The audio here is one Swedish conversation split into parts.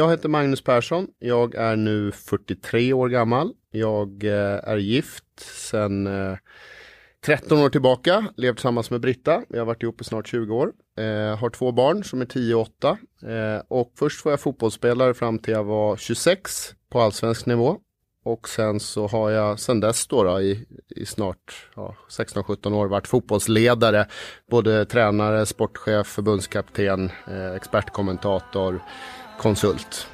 Jag heter Magnus Persson. Jag är nu 43 år gammal. Jag eh, är gift sedan eh, 13 år tillbaka. Levt tillsammans med Britta. Vi har varit ihop i snart 20 år. Eh, har två barn som är 10 och 8. Eh, och först var jag fotbollsspelare fram till jag var 26 på allsvensk nivå. Och sen så har jag sen dess då, då i, i snart ja, 16-17 år varit fotbollsledare. Både tränare, sportchef, förbundskapten, eh, expertkommentator, konsult.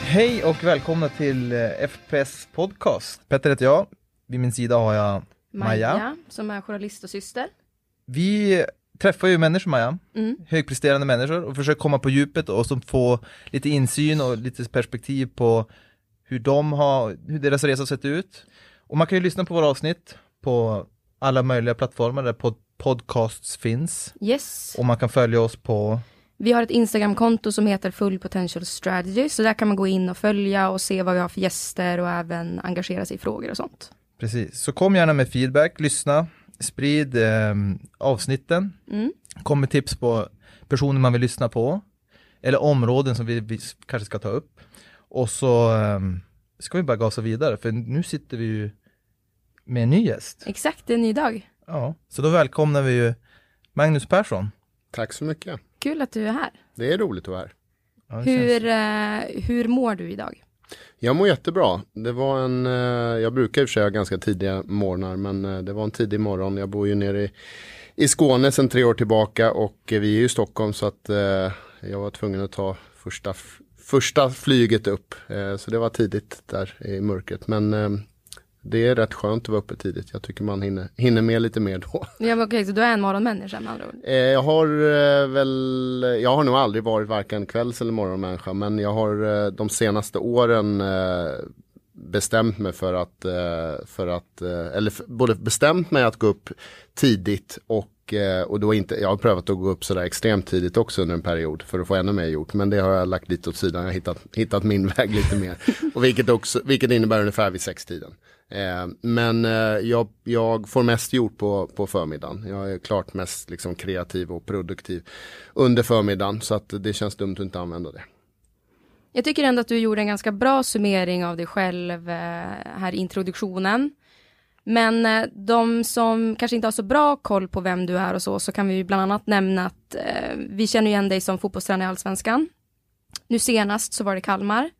Hej och välkomna till eh, FPS podcast. Petter heter jag. Vid min sida har jag Maja. Maja, som är journalist och syster. Vi träffar ju människor Maja, Mm. högpresterande människor och försöker komma på djupet och som få lite insyn och lite perspektiv på hur de har, hur deras resa sett ut. Och man kan ju lyssna på våra avsnitt på alla möjliga plattformar där pod podcasts finns. Yes. Och man kan följa oss på Vi har ett Instagramkonto som heter Full Potential Strategy, så där kan man gå in och följa och se vad vi har för gäster och även engagera sig i frågor och sånt. Precis, så kom gärna med feedback, lyssna, sprid eh, avsnitten, Mm. kom med tips på personer man vill lyssna på, eller områden som vi, vi kanske ska ta upp. Och så eh, ska vi bara gasa vidare, för nu sitter vi ju med en ny gäst. Exakt, det är en ny dag. Ja, så då välkomnar vi ju Magnus Persson. Tack så mycket. Kul att du är här. Det är roligt att vara här. Ja, Hur, känns- eh, hur mår du idag? Jag mår jättebra. Det var en, eh, jag brukar i och för sig ha ganska tidiga morgnar men eh, det var en tidig morgon. Jag bor ju nere i, i Skåne sedan tre år tillbaka och eh, vi är ju i Stockholm så att jag var tvungen att ta första, första flyget upp. Så det var tidigt där i mörkret. Men det är rätt skönt att vara uppe tidigt. Jag tycker man hinner, hinner med lite mer då. Ja, okej, så du är en morgonmänniska med andra ord? Eh, jag har eh, väl, jag har nog aldrig varit varken kvälls eller morgonmänniska men jag har eh, de senaste åren eh, bestämt mig för att, eh, för att eh, eller f- både bestämt mig att gå upp tidigt och, och då inte, jag har prövat att gå upp sådär extremt tidigt också under en period för att få ännu mer gjort men det har jag lagt lite åt sidan, jag har hittat, hittat min väg lite mer. Och vilket, också, vilket innebär ungefär vid sextiden. Eh, men eh, jag, jag får mest gjort på, på förmiddagen. Jag är klart mest liksom, kreativ och produktiv under förmiddagen. Så att det känns dumt att inte använda det. Jag tycker ändå att du gjorde en ganska bra summering av dig själv eh, här i introduktionen. Men eh, de som kanske inte har så bra koll på vem du är och så, så kan vi bland annat nämna att eh, vi känner igen dig som fotbollstränare i Allsvenskan. Nu senast så var det Kalmar.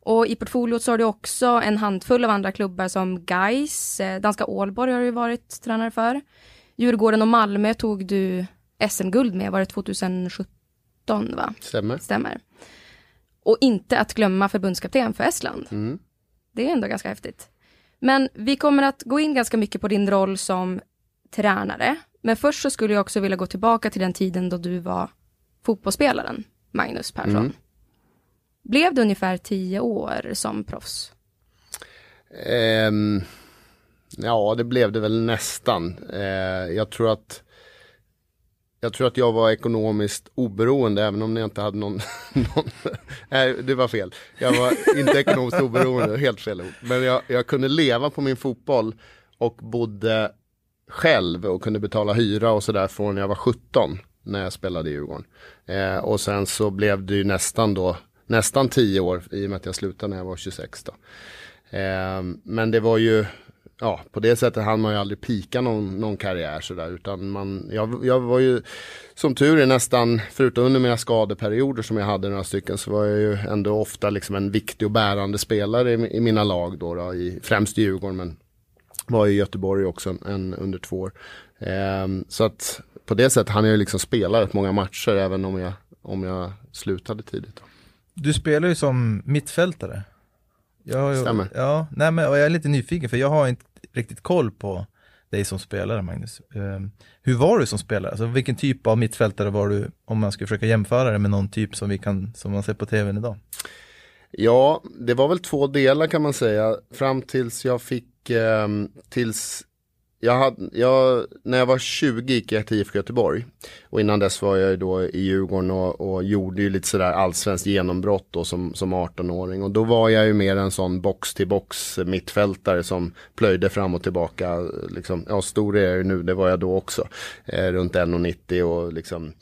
Och i portfoliot så har du också en handfull av andra klubbar som Gais, eh, Danska Ålborg har du varit tränare för. Djurgården och Malmö tog du SM-guld med, var det 2017 va? Stämmer? Stämmer. Och inte att glömma förbundskapten för Estland. Mm. Det är ändå ganska häftigt. Men vi kommer att gå in ganska mycket på din roll som tränare. Men först så skulle jag också vilja gå tillbaka till den tiden då du var fotbollsspelaren, Magnus Persson. Mm. Blev det ungefär tio år som proffs? Um, ja, det blev det väl nästan. Uh, jag tror att jag tror att jag var ekonomiskt oberoende även om jag inte hade någon, någon Nej, det var fel. Jag var inte ekonomiskt oberoende, helt fel ord. Men jag, jag kunde leva på min fotboll och bodde själv och kunde betala hyra och sådär från jag var 17 när jag spelade i Djurgården. Eh, och sen så blev det ju nästan då, nästan tio år i och med att jag slutade när jag var 26 då. Eh, men det var ju, ja på det sättet hann man ju aldrig pika någon, någon karriär sådär utan man, jag, jag var ju som tur är nästan, förutom under mina skadeperioder som jag hade några stycken så var jag ju ändå ofta liksom en viktig och bärande spelare i, i mina lag då, då i, främst i Djurgården men var i Göteborg också en, en under två år. Eh, så att på det sättet hann jag ju liksom spela rätt många matcher även om jag, om jag slutade tidigt. Då. Du spelar ju som mittfältare. Jag ju, Stämmer. Ja, nej men jag är lite nyfiken för jag har inte riktigt koll på dig som spelare Magnus. Ehm, hur var du som spelare? Alltså vilken typ av mittfältare var du om man skulle försöka jämföra det med någon typ som vi kan, som man ser på tvn idag? Ja, det var väl två delar kan man säga. Fram tills jag fick, ehm, tills jag hade, jag, när jag var 20 gick jag till IFK Göteborg. Och innan dess var jag då i Djurgården och, och gjorde ju lite sådär allsvenskt genombrott då som, som 18-åring. Och då var jag ju mer en sån box till box mittfältare som plöjde fram och tillbaka. Liksom, ja, stor är jag ju nu, det var jag då också. Eh, runt 1,90 och liksom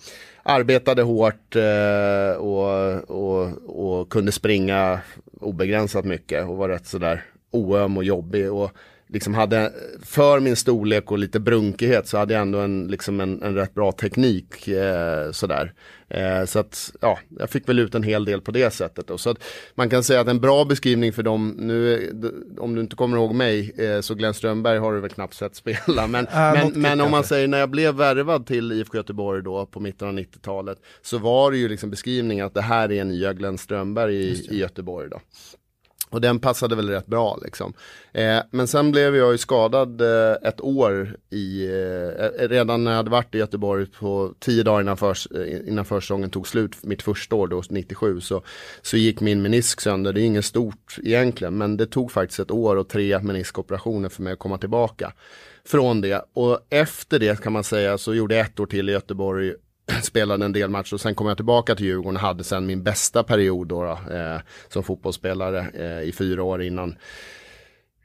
arbetade hårt eh, och, och, och kunde springa obegränsat mycket och var rätt sådär oöm och jobbig. Och, liksom hade, för min storlek och lite brunkighet så hade jag ändå en, liksom en, en rätt bra teknik eh, sådär. Eh, så att, ja, jag fick väl ut en hel del på det sättet. Då. Så att man kan säga att en bra beskrivning för dem, nu, om du inte kommer ihåg mig, eh, så Glenn Strömberg har du väl knappt sett spela. Men, äh, men, men om man säger när jag blev värvad till IFK Göteborg då på mitten av 90-talet, så var det ju liksom beskrivningen att det här är nya Glenn Strömberg i, i Göteborg. Då. Och den passade väl rätt bra liksom. Eh, men sen blev jag ju skadad eh, ett år i, eh, eh redan när jag hade varit i Göteborg på tio dagar innan, förs, eh, innan försäsongen tog slut, mitt första år då, 97, så, så gick min menisk sönder. Det är inget stort egentligen, men det tog faktiskt ett år och tre meniskoperationer för mig att komma tillbaka från det. Och efter det kan man säga så gjorde jag ett år till i Göteborg spelade en del matcher och sen kom jag tillbaka till Djurgården och hade sen min bästa period då, då eh, som fotbollsspelare eh, i fyra år innan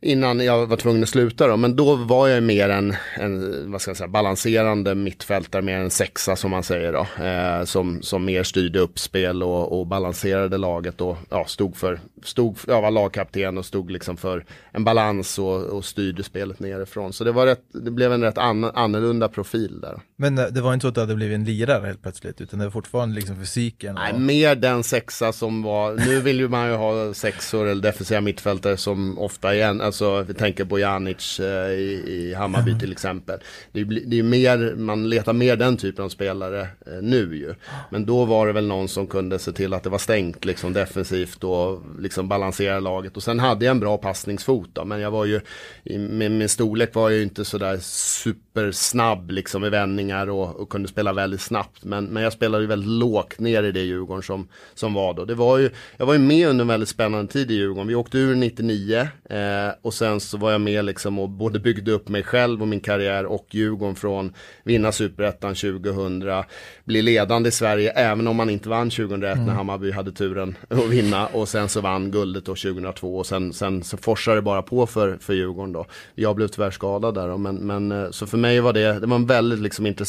innan jag var tvungen att sluta då. Men då var jag mer en, en vad ska jag säga, balanserande mittfältare, mer en sexa som man säger då. Eh, som, som mer styrde upp spel och, och balanserade laget och ja, stod för, stod, jag var lagkapten och stod liksom för en balans och, och styrde spelet nerifrån. Så det var rätt, det blev en rätt an, annorlunda profil där. Men eh, det var inte så att du hade blivit en lirare helt plötsligt, utan det var fortfarande liksom fysiken? Nej, och... mer den sexa som var, nu vill ju man ju ha sexor eller defensiva mittfältare som ofta igen, Alltså vi tänker på Janic eh, i, i Hammarby till exempel. Det, det är mer, man letar mer den typen av spelare eh, nu ju. Men då var det väl någon som kunde se till att det var stängt liksom defensivt och liksom balansera laget. Och sen hade jag en bra passningsfot då, men jag var ju, i, med min storlek var jag ju inte sådär supersnabb liksom i vändningar och, och, kunde spela väldigt snabbt. Men, men jag spelade ju väldigt lågt ner i det Djurgården som, som var då. Det var ju, jag var ju med under en väldigt spännande tid i Djurgården. Vi åkte ur 99 eh, och sen så var jag med liksom och både byggde upp mig själv och min karriär och Djurgården från vinna superettan 2000, bli ledande i Sverige även om man inte vann 2001 mm. när Hammarby hade turen att vinna och sen så vann guldet då 2002 och sen, sen så forsade det bara på för, för Djurgården då. Jag blev tyvärr skadad där då, men, men eh, så för mig var det, det var en väldigt liksom intressant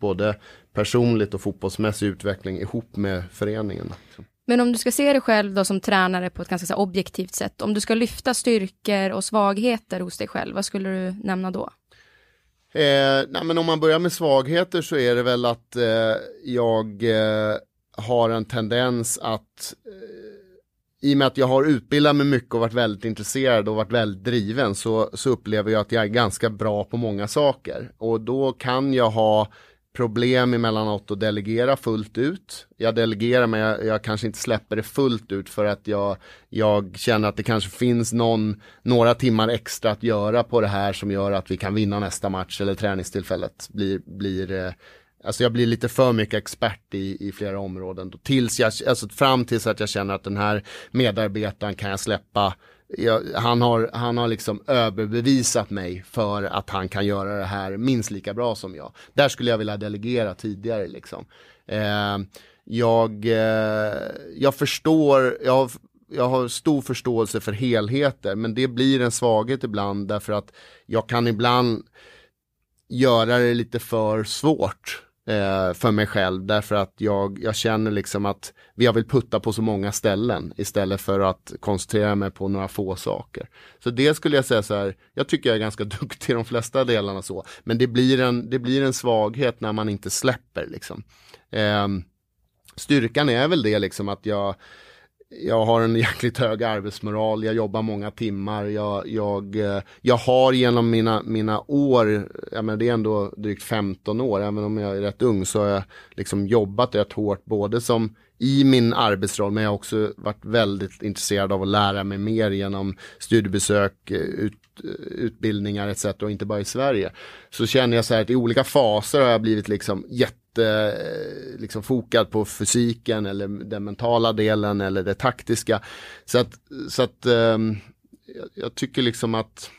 både personligt och fotbollsmässig utveckling ihop med föreningen. Men om du ska se dig själv då som tränare på ett ganska så objektivt sätt, om du ska lyfta styrkor och svagheter hos dig själv, vad skulle du nämna då? Eh, nej, men om man börjar med svagheter så är det väl att eh, jag eh, har en tendens att eh, i och med att jag har utbildat mig mycket och varit väldigt intresserad och varit väldigt driven så, så upplever jag att jag är ganska bra på många saker. Och då kan jag ha problem emellanåt att delegera fullt ut. Jag delegerar men jag, jag, kanske inte släpper det fullt ut för att jag, jag känner att det kanske finns någon, några timmar extra att göra på det här som gör att vi kan vinna nästa match eller träningstillfället blir, blir eh, Alltså jag blir lite för mycket expert i, i flera områden. Tills jag, alltså fram tills att jag känner att den här medarbetaren kan jag släppa jag, han, har, han har liksom överbevisat mig för att han kan göra det här minst lika bra som jag. Där skulle jag vilja delegera tidigare liksom. Eh, jag, eh, jag förstår, jag har, jag har stor förståelse för helheter men det blir en svaghet ibland därför att jag kan ibland göra det lite för svårt eh, för mig själv därför att jag, jag känner liksom att jag vill putta på så många ställen istället för att koncentrera mig på några få saker. Så det skulle jag säga så här, jag tycker jag är ganska duktig i de flesta delarna så, men det blir en, det blir en svaghet när man inte släpper liksom. Eh, styrkan är väl det liksom att jag jag har en jäkligt hög arbetsmoral, jag jobbar många timmar, jag, jag, eh, jag har genom mina, mina år, ja, men det är ändå drygt 15 år, även om jag är rätt ung, så har jag liksom jobbat rätt hårt, både som i min arbetsroll, men jag har också varit väldigt intresserad av att lära mig mer genom studiebesök, eh, ut, eh, utbildningar etc. och inte bara i Sverige. Så känner jag så här att i olika faser har jag blivit liksom jätte Eh, liksom fokad på fysiken eller den mentala delen eller det taktiska. Så att, så att ehm, jag, tycker liksom att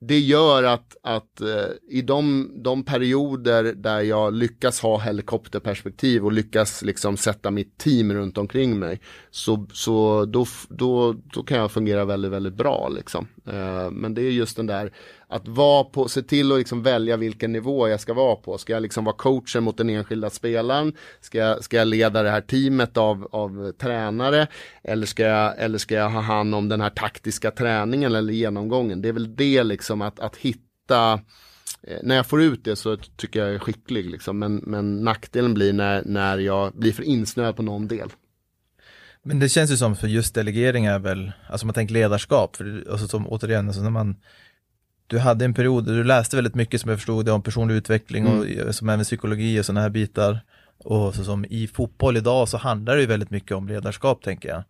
det gör att, att eh, i de, de perioder där jag lyckas ha helikopterperspektiv och lyckas liksom sätta mitt team runt omkring mig så, så då, då, då kan jag fungera väldigt, väldigt bra. Liksom. Eh, men det är just den där att vara på, se till att liksom välja vilken nivå jag ska vara på. Ska jag liksom vara coachen mot den enskilda spelaren? Ska jag, ska jag leda det här teamet av, av tränare? Eller ska, jag, eller ska jag ha hand om den här taktiska träningen eller genomgången? Det är väl det liksom att, att hitta eh, när jag får ut det så tycker jag jag är skicklig liksom. men, men nackdelen blir när, när jag blir för insnöad på någon del. Men det känns ju som för just delegering är väl, alltså man tänker ledarskap, för alltså som återigen, alltså när man du hade en period där du läste väldigt mycket som jag förstod det om personlig utveckling och mm. som även psykologi och sådana här bitar. Och så som i fotboll idag så handlar det ju väldigt mycket om ledarskap tänker jag.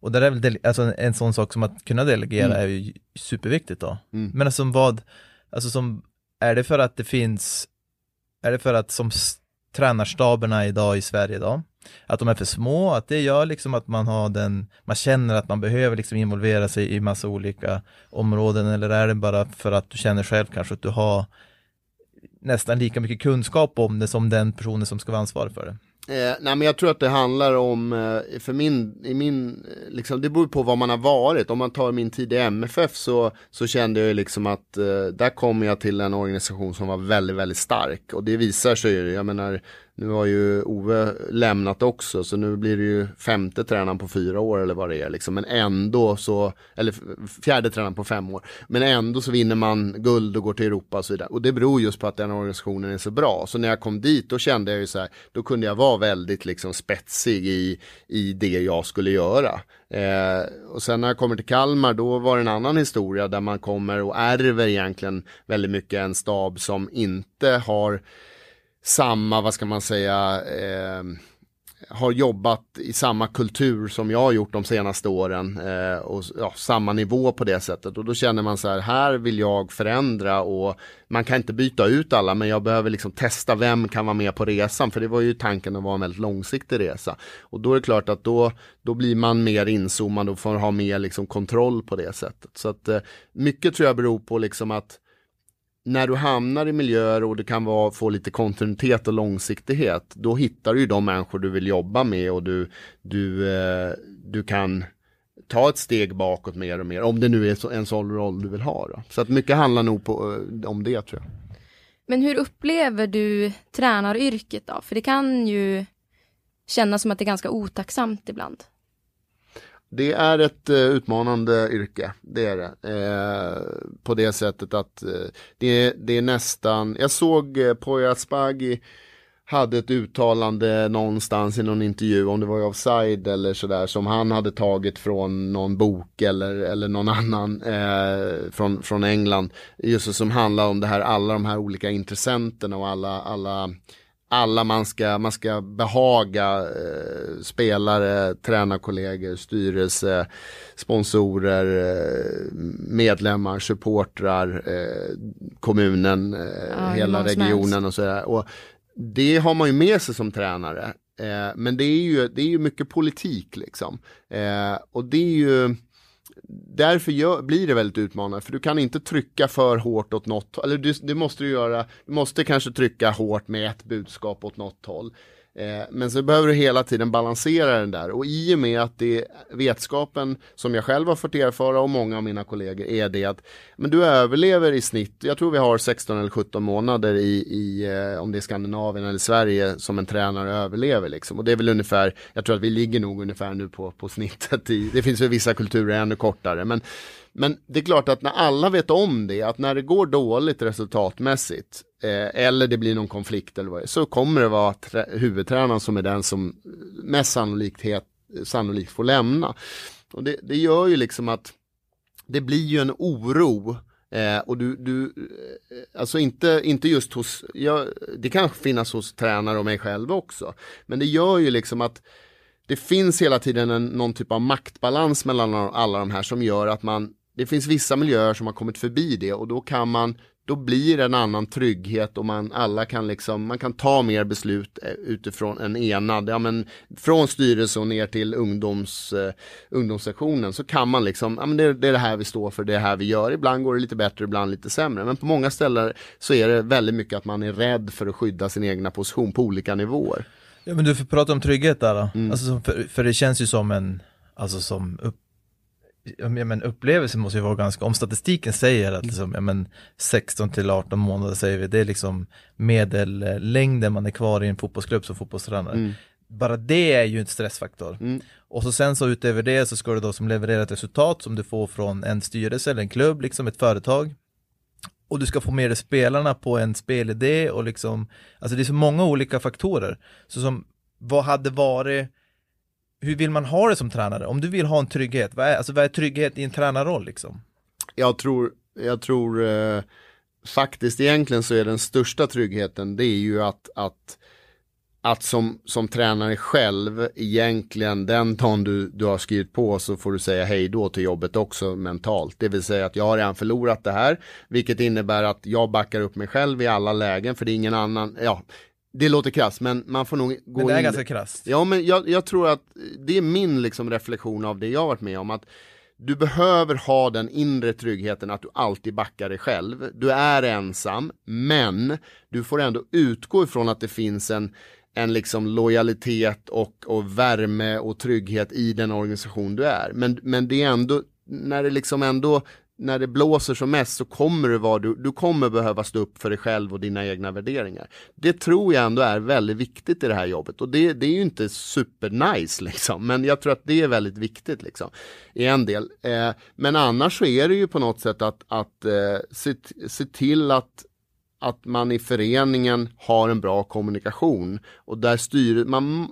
Och där är väl alltså en sån sak som att kunna delegera mm. är ju superviktigt då. Mm. Men alltså vad, alltså som, är det för att det finns, är det för att som tränarstaberna idag i Sverige då, att de är för små, att det gör liksom att man har den, man känner att man behöver liksom involvera sig i massa olika områden eller är det bara för att du känner själv kanske att du har nästan lika mycket kunskap om det som den personen som ska vara ansvarig för det? Eh, nej men jag tror att det handlar om, eh, för min, i min, eh, liksom, det beror på vad man har varit. Om man tar min tid i MFF så, så kände jag liksom att eh, där kom jag till en organisation som var väldigt, väldigt stark. Och det visar sig ju, jag menar, nu har ju Ove lämnat också så nu blir det ju femte tränaren på fyra år eller vad det är liksom. Men ändå så, eller fjärde tränaren på fem år. Men ändå så vinner man guld och går till Europa och så vidare. Och det beror just på att den organisationen är så bra. Så när jag kom dit då kände jag ju så här, då kunde jag vara väldigt liksom spetsig i, i det jag skulle göra. Eh, och sen när jag kommer till Kalmar då var det en annan historia där man kommer och ärver egentligen väldigt mycket en stab som inte har samma, vad ska man säga, eh, har jobbat i samma kultur som jag har gjort de senaste åren eh, och ja, samma nivå på det sättet. Och då känner man så här, här vill jag förändra och man kan inte byta ut alla men jag behöver liksom testa vem kan vara med på resan för det var ju tanken att vara en väldigt långsiktig resa. Och då är det klart att då, då blir man mer inzoomad och får ha mer liksom kontroll på det sättet. Så att eh, mycket tror jag beror på liksom att när du hamnar i miljöer och det kan vara, få lite kontinuitet och långsiktighet, då hittar du ju de människor du vill jobba med och du, du, eh, du kan ta ett steg bakåt mer och mer, om det nu är en sån roll du vill ha. Då. Så att mycket handlar nog på, eh, om det tror jag. Men hur upplever du tränaryrket då? För det kan ju kännas som att det är ganska otacksamt ibland. Det är ett uh, utmanande yrke, det är det. Eh, på det sättet att eh, det, det, är nästan, jag såg eh, Poya Asbaghi hade ett uttalande någonstans i någon intervju, om det var i offside eller sådär, som han hade tagit från någon bok eller, eller någon annan eh, från, från England. Just som handlar om det här, alla de här olika intressenterna och alla, alla alla man ska, man ska behaga eh, spelare, tränarkollegor, styrelse, sponsorer, eh, medlemmar, supportrar, eh, kommunen, eh, ja, hela regionen och sådär. Och det har man ju med sig som tränare. Eh, men det är, ju, det är ju mycket politik liksom. Eh, och det är ju därför gör, blir det väldigt utmanande, för du kan inte trycka för hårt åt något, eller du, du måste du göra, du måste kanske trycka hårt med ett budskap åt något håll. Eh, men så behöver du hela tiden balansera den där. Och i och med att det vetskapen som jag själv har fått erfara och många av mina kollegor är det att men du överlever i snitt, jag tror vi har 16 eller 17 månader i, i eh, om det är Skandinavien eller Sverige som en tränare överlever liksom. Och det är väl ungefär, jag tror att vi ligger nog ungefär nu på, på snittet i, det finns ju vissa kulturer ännu kortare men men det är klart att när alla vet om det, att när det går dåligt resultatmässigt eh, eller det blir någon konflikt eller vad det är, så kommer det vara huvudtränaren som är den som mest sannolikt, sannolikt får lämna. Och det, det gör ju liksom att det blir ju en oro Eh, och du, du, eh, alltså inte, inte just hos, ja, det kan finnas hos tränare och mig själv också. Men det gör ju liksom att det finns hela tiden en, någon typ av maktbalans mellan alla de här som gör att man det finns vissa miljöer som har kommit förbi det och då kan man då blir det en annan trygghet och man alla kan liksom, man kan ta mer beslut eh, utifrån en enad, ja men från styrelse och ner till ungdoms, eh, ungdomssektionen så kan man liksom, ja men det, det, är det här vi står för, det är det här vi gör, ibland går det lite bättre, ibland lite sämre, men på många ställen så är det väldigt mycket att man är rädd för att skydda sin egna position på olika nivåer. Ja men du får prata om trygghet där då, mm. alltså, för, för det känns ju som en, alltså som upp ja, men upplevelsen måste ju vara ganska, om statistiken säger att liksom, ja, men 16 till 18 månader säger vi, det är liksom medellängden man är kvar i en fotbollsklubb som fotbollstränare. Mm. Bara det är ju en stressfaktor. Mm. Och så sen så utöver det så ska du då som leverera ett resultat som du får från en styrelse eller en klubb, liksom ett företag. Och du ska få med dig spelarna på en spelidé och liksom, alltså det är så många olika faktorer. Så som, vad hade varit hur vill man ha det som tränare? Om du vill ha en trygghet, vad är, alltså, vad är trygghet i en tränarroll liksom? Jag tror, jag tror eh, faktiskt egentligen så är den största tryggheten det är ju att, att att som, som tränare själv egentligen den dagen du, du har skrivit på så får du säga hej då till jobbet också mentalt. Det vill säga att jag har redan förlorat det här, vilket innebär att jag backar upp mig själv i alla lägen för det är ingen annan, ja, det låter krasst men man får nog gå. Men det är in... ganska krasst. Ja men jag, jag, tror att det är min liksom reflektion av det jag varit med om att du behöver ha den inre tryggheten att du alltid backar dig själv. Du är ensam men du får ändå utgå ifrån att det finns en en liksom lojalitet och, och värme och trygghet i den organisation du är. Men, men det är ändå, när det liksom ändå när det blåser som mest så kommer du, vara, du, du kommer behöva stå upp för dig själv och dina egna värderingar. Det tror jag ändå är väldigt viktigt i det här jobbet och det, det är ju inte supernice liksom, men jag tror att det är väldigt viktigt liksom i en del. Eh, men annars så är det ju på något sätt att, att eh, se, se till att att man i föreningen har en bra kommunikation och där styr man,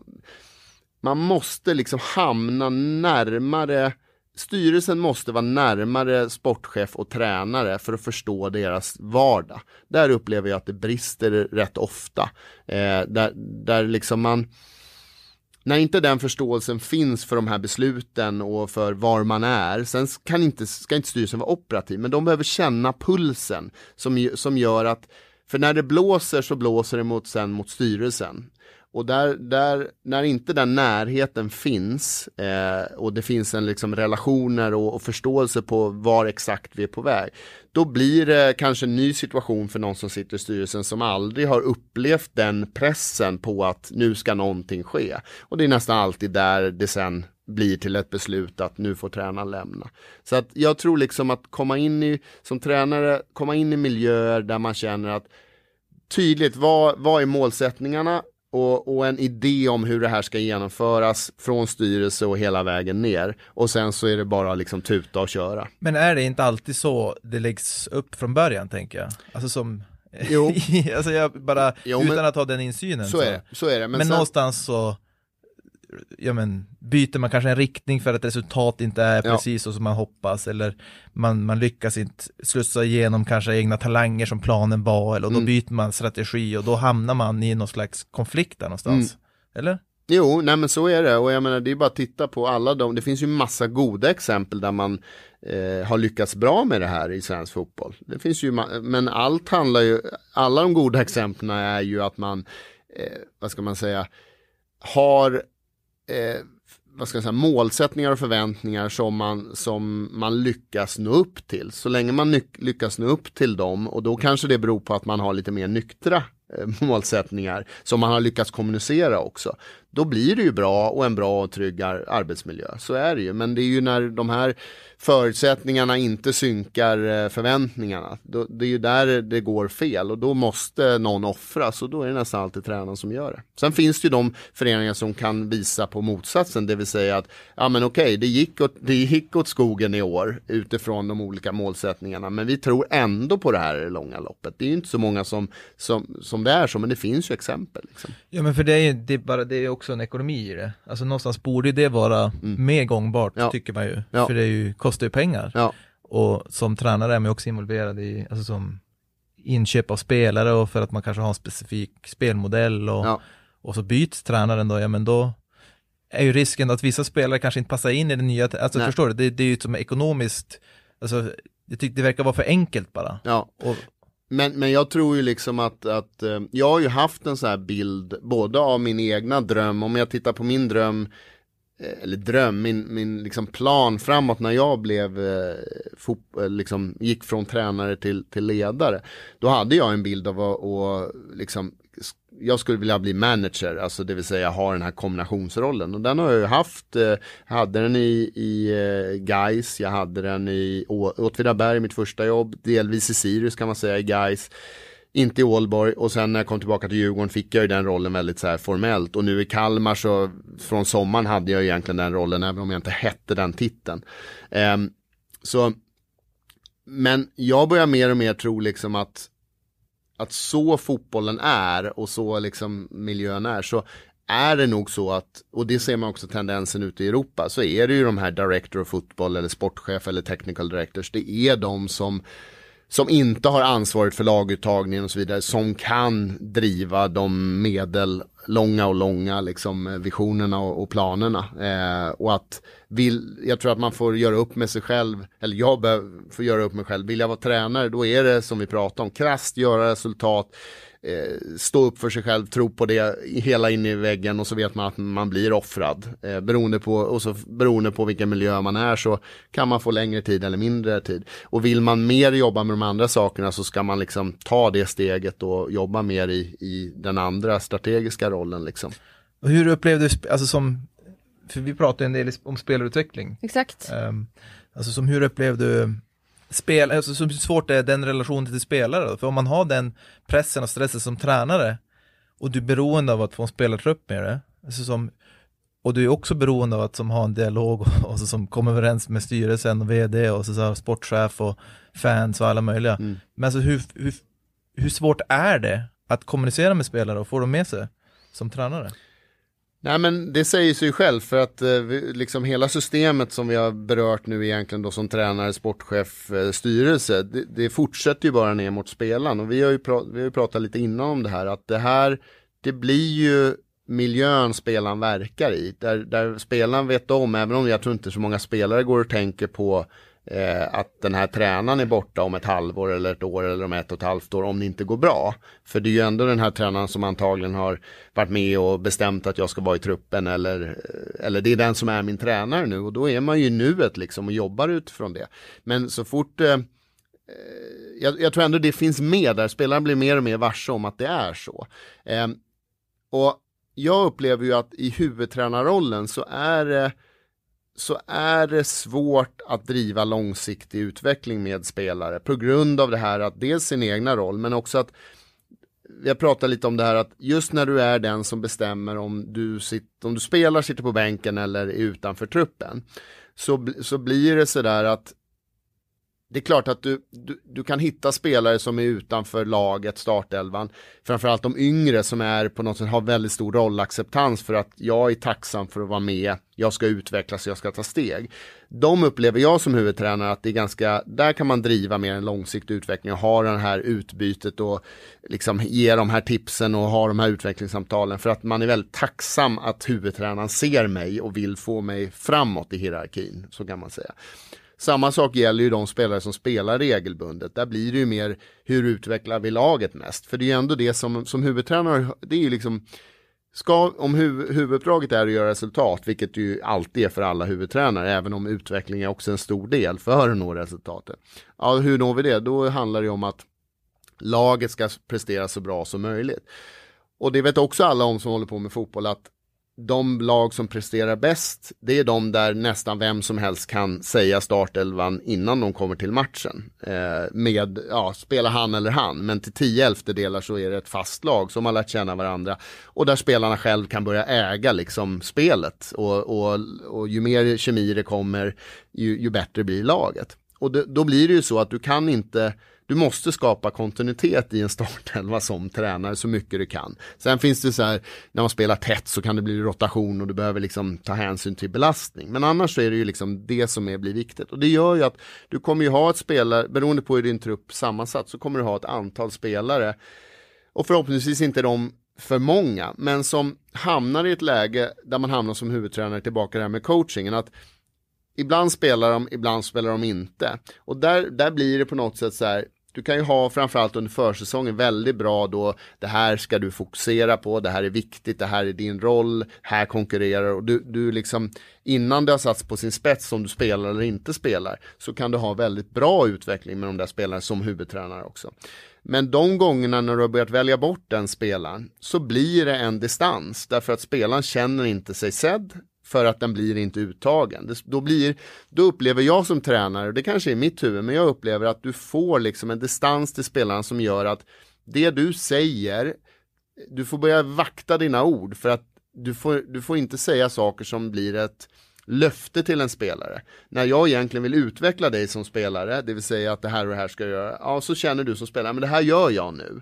man måste liksom hamna närmare Styrelsen måste vara närmare sportchef och tränare för att förstå deras vardag. Där upplever jag att det brister rätt ofta. Eh, där, där liksom man när inte den förståelsen finns för de här besluten och för var man är, sen kan inte, ska inte styrelsen vara operativ, men de behöver känna pulsen som, som gör att, för när det blåser så blåser det mot, sen mot styrelsen. Och där, där, när inte den närheten finns eh, och det finns en liksom relationer och, och, förståelse på var exakt vi är på väg. Då blir det kanske en ny situation för någon som sitter i styrelsen som aldrig har upplevt den pressen på att nu ska någonting ske. Och det är nästan alltid där det sen blir till ett beslut att nu får tränaren lämna. Så att jag tror liksom att komma in i, som tränare, komma in i miljöer där man känner att tydligt vad, vad är målsättningarna och, och, en idé om hur det här ska genomföras från styrelse och hela vägen ner. Och sen så är det bara liksom tuta och köra. Men är det inte alltid så det läggs upp från början tänker jag? Alltså som Jo. alltså jag bara, jo, utan att ha den insynen. Så, så. är det. Så är det. Men, men sen... någonstans så ja, men, byter man kanske en riktning för att resultat inte är ja. precis så som man hoppas eller man, man lyckas inte slussa igenom kanske egna talanger som planen var eller och då mm. byter man strategi och då hamnar man i någon slags konflikt där någonstans. Mm. Eller? Jo, nej men så är det och jag menar det är bara att titta på alla de, det finns ju massa goda exempel där man eh, har lyckats bra med det här i svensk fotboll. Det finns ju, men allt handlar ju, alla de goda exemplen är ju att man, eh, vad ska man säga, har eh, vad ska jag säga, målsättningar och förväntningar som man, som man lyckas nå upp till. Så länge man lyckas nå upp till dem och då kanske det beror på att man har lite mer nyktra eh, målsättningar som man har lyckats kommunicera också. Då blir det ju bra och en bra och trygg arbetsmiljö. Så är det ju. Men det är ju när de här förutsättningarna inte synkar eh, förväntningarna. Då, det är ju där det går fel och då måste någon offras och då är det nästan alltid tränaren som gör det. Sen finns det ju de föreningar som kan visa på motsatsen, det vill säga att ja men okej, det, gick åt, det gick åt skogen i år utifrån de olika målsättningarna, men vi tror ändå på det här i det långa loppet. Det är ju inte så många som, som, som det är så, men det finns ju exempel. Liksom. Ja men för det är ju det är bara, det är också en ekonomi i det. Alltså någonstans borde det vara mm. mer gångbart, ja. tycker man ju. Ja. För det är ju kostar ju pengar. Ja. Och som tränare är man också involverad i, alltså som inköp av spelare och för att man kanske har en specifik spelmodell och, och så byts tränaren då, ja men då är ju risken att vissa spelare kanske inte passar in i det nya, alltså Nej. förstår du, det, det är ju som ekonomiskt, alltså jag tycker det verkar vara för enkelt bara. Ja. Och, men, men jag tror ju liksom att, att eh, jag har ju haft en sån här bild både av min egna dröm, om jag tittar på min dröm eh, eller dröm, min, min liksom plan framåt när jag blev, eh, fot, eh, liksom, gick från tränare till, till ledare. Då hade jag en bild av att och, liksom, jag skulle vilja bli manager, alltså det vill säga ha den här kombinationsrollen. Och den har jag ju haft, eh, jag hade den i, i eh, Geis, jag hade den i Åtvidaberg, mitt första jobb, delvis i Sirius kan man säga i Geis inte i Ålborg och sen när jag kom tillbaka till Djurgården fick jag ju den rollen väldigt så här formellt och nu i Kalmar så från sommaren hade jag egentligen den rollen även om jag inte hette den titeln. Um, så men jag börjar mer och mer tro liksom att att så fotbollen är och så liksom miljön är så är det nog så att, och det ser man också tendensen ute i Europa, så är det ju de här director of football eller sportchef eller technical directors, det är de som som inte har ansvaret för laguttagningen och så vidare, som kan driva de medel långa och långa liksom, eh, visionerna och, och planerna. Eh, och att vill, jag tror att man får göra upp med sig själv, eller jag får göra upp med mig själv. Vill jag vara tränare, då är det som vi pratade om, krasst göra resultat, eh, stå upp för sig själv, tro på det hela in i väggen och så vet man att man blir offrad. Eh, beroende, på, och så, beroende på vilken miljö man är så kan man få längre tid eller mindre tid. Och vill man mer jobba med de andra sakerna så ska man liksom ta det steget och jobba mer i, i den andra strategiska rollen. Liksom. Och hur upplevde du, alltså som, för vi pratade en del om spelutveckling. Exakt. Um, alltså som hur upplevde du spel, alltså så svårt är den relationen till spelare För om man har den pressen och stressen som tränare och du är beroende av att få en spelartrupp med det, alltså som, och du är också beroende av att som ha en dialog och, och så som kommer överens med styrelsen och vd och så, så sportchef och fans och alla möjliga. Mm. Men alltså hur, hur, hur svårt är det att kommunicera med spelare och få dem med sig som tränare? Nej men det säger sig själv för att eh, liksom hela systemet som vi har berört nu egentligen då som tränare, sportchef, eh, styrelse. Det, det, fortsätter ju bara ner mot spelaren och vi har ju pra vi har ju pratat lite innan om det här att det här det blir ju miljön spelaren verkar i. Där, där spelaren vet om, även om jag tror inte så många spelare går och tänker på eh, att den här tränaren är borta om ett halvår eller ett år eller om ett och ett halvt år om det inte går bra. För det är ju ändå den här tränaren som antagligen har varit med och bestämt att jag ska vara i truppen eller, eh, eller det är den som är min tränare nu och då är man ju nuet liksom och jobbar utifrån det. Men så fort eh, eh jag, jag, tror ändå det finns med där, spelaren blir mer och mer varse om att det är så. Eh, och jag upplever ju att i huvudtränarrollen så är det så är det svårt att driva långsiktig utveckling med spelare på grund av det här att dels sin egna roll men också att jag pratar lite om det här att just när du är den som bestämmer om du, sitter, om du spelar, sitter på bänken eller är utanför truppen så, så blir det sådär att det är klart att du, du, du, kan hitta spelare som är utanför laget, startelvan. Framförallt de yngre som är på något sätt har väldigt stor rollacceptans för att jag är tacksam för att vara med, jag ska utvecklas, jag ska ta steg. De upplever jag som huvudtränare att det är ganska, där kan man driva mer en långsiktig utveckling och ha det här utbytet och liksom ge de här tipsen och ha de här utvecklingssamtalen för att man är väldigt tacksam att huvudtränaren ser mig och vill få mig framåt i hierarkin, så kan man säga. Samma sak gäller ju de spelare som spelar regelbundet. Där blir det ju mer hur utvecklar vi laget mest? För det är ju ändå det som, som huvudtränare, det är ju liksom Ska, om huv, huvuduppdraget är att göra resultat, vilket ju alltid är för alla huvudtränare, även om utveckling är också en stor del för att nå resultatet. Ja, hur når vi det? Då handlar det om att laget ska prestera så bra som möjligt. Och det vet också alla om som håller på med fotboll att de lag som presterar bäst, det är de där nästan vem som helst kan säga startelvan innan de kommer till matchen. Eh, med, ja, spela han eller han, men till tio elftedelar så är det ett fast lag som har lärt känna varandra. Och där spelarna själv kan börja äga liksom spelet. Och, och, och ju mer kemi det kommer, ju, ju bättre blir laget. Och det, då blir det ju så att du kan inte du måste skapa kontinuitet i en startelva som tränare så mycket du kan. Sen finns det så här, när man spelar tätt så kan det bli rotation och du behöver liksom ta hänsyn till belastning. Men annars så är det ju liksom det som är, blir viktigt. Och det gör ju att du kommer ju ha ett spelare, beroende på hur din trupp sammansatt, så kommer du ha ett antal spelare. Och förhoppningsvis inte de för många, men som hamnar i ett läge där man hamnar som huvudtränare tillbaka där med coachingen. att Ibland spelar de, ibland spelar de inte. Och där, där blir det på något sätt så här, du kan ju ha framförallt under försäsongen väldigt bra då, det här ska du fokusera på, det här är viktigt, det här är din roll, här konkurrerar och du, du liksom innan det har satts på sin spets om du spelar eller inte spelar så kan du ha väldigt bra utveckling med de där spelarna som huvudtränare också. Men de gångerna när du har börjat välja bort den spelaren så blir det en distans därför att spelaren känner inte sig sedd för att den blir inte uttagen. Det, då, blir, då upplever jag som tränare, det kanske är mitt huvud, men jag upplever att du får liksom en distans till spelaren som gör att det du säger, du får börja vakta dina ord för att du får, du får inte säga saker som blir ett löfte till en spelare. När jag egentligen vill utveckla dig som spelare, det vill säga att det här och det här ska jag göra, ja så känner du som spelare, men det här gör jag nu.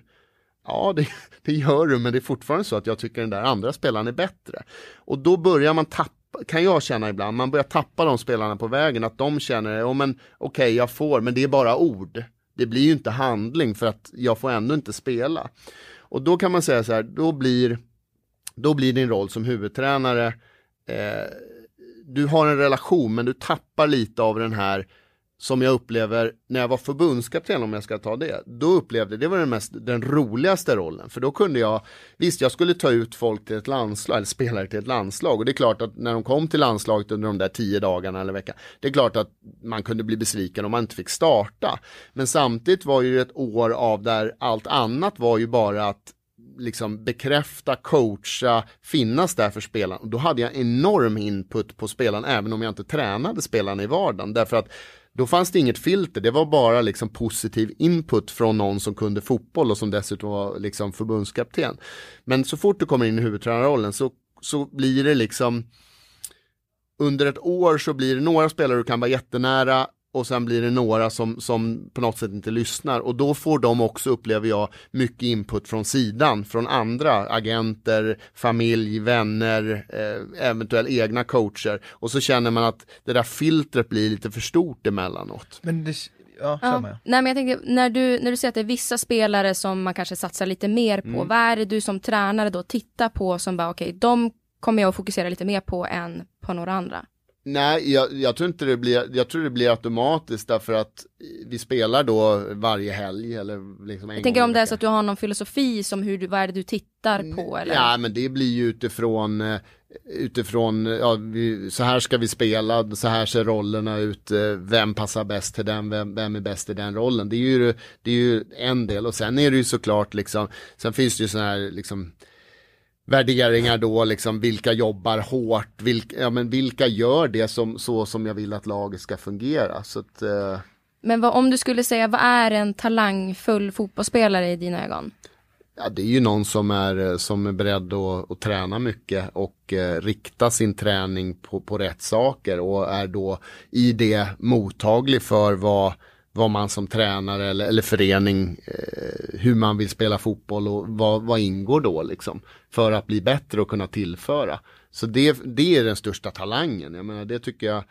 Ja, det, det, gör du, men det är fortfarande så att jag tycker den där andra spelaren är bättre. Och då börjar man tappa kan jag känna ibland, man börjar tappa de spelarna på vägen, att de känner, oh, men okej okay, jag får, men det är bara ord. Det blir ju inte handling för att jag får ändå inte spela. Och då kan man säga så här, då blir, då blir din roll som huvudtränare, eh, du har en relation men du tappar lite av den här som jag upplever när jag var förbundskapten om jag ska ta det. Då upplevde det var den, mest, den roligaste rollen. För då kunde jag, visst jag skulle ta ut folk till ett landslag, eller spelare till ett landslag. Och det är klart att när de kom till landslaget under de där tio dagarna eller veckan. Det är klart att man kunde bli besviken om man inte fick starta. Men samtidigt var ju ett år av där allt annat var ju bara att liksom bekräfta, coacha, finnas där för spelaren. Och då hade jag enorm input på spelaren även om jag inte tränade spelarna i vardagen. Därför att då fanns det inget filter, det var bara liksom positiv input från någon som kunde fotboll och som dessutom var liksom förbundskapten. Men så fort du kommer in i huvudtränarrollen så, så blir det liksom under ett år så blir det några spelare du kan vara jättenära och sen blir det några som, som på något sätt inte lyssnar och då får de också, upplever jag, mycket input från sidan, från andra agenter, familj, vänner, eh, eventuellt egna coacher och så känner man att det där filtret blir lite för stort emellanåt. Men det, ja, ja. Nej men jag tänker, när du, när du säger att det är vissa spelare som man kanske satsar lite mer på, mm. vad är det du som tränare då tittar på som bara okej, okay, de kommer jag att fokusera lite mer på än på några andra? Nej, jag, jag, tror inte det blir, jag tror det blir automatiskt därför att vi spelar då varje helg eller liksom en Jag tänker om det är så att du har någon filosofi som hur du, vad är det du tittar på eller? Ja, men det blir ju utifrån eh, utifrån, ja, vi, så här ska vi spela, så här ser rollerna ut, eh, vem passar bäst till den, vem, vem är bäst i den rollen. Det är, ju, det är ju en del och sen är det ju såklart liksom, sen finns det ju sådana här liksom värderingar då, liksom vilka jobbar hårt, vilka, ja, men vilka gör det som, så som jag vill att laget ska fungera. Så att, eh... Men vad, om du skulle säga, vad är en talangfull fotbollsspelare i dina ögon? Ja, det är ju någon som är, som är beredd att, att träna mycket och eh, rikta sin träning på, på rätt saker och är då i det mottaglig för vad vad man som tränare eller, eller förening, eh, hur man vill spela fotboll och vad, vad ingår då liksom. För att bli bättre och kunna tillföra. Så det, det är den största talangen. Jag menar, det tycker jag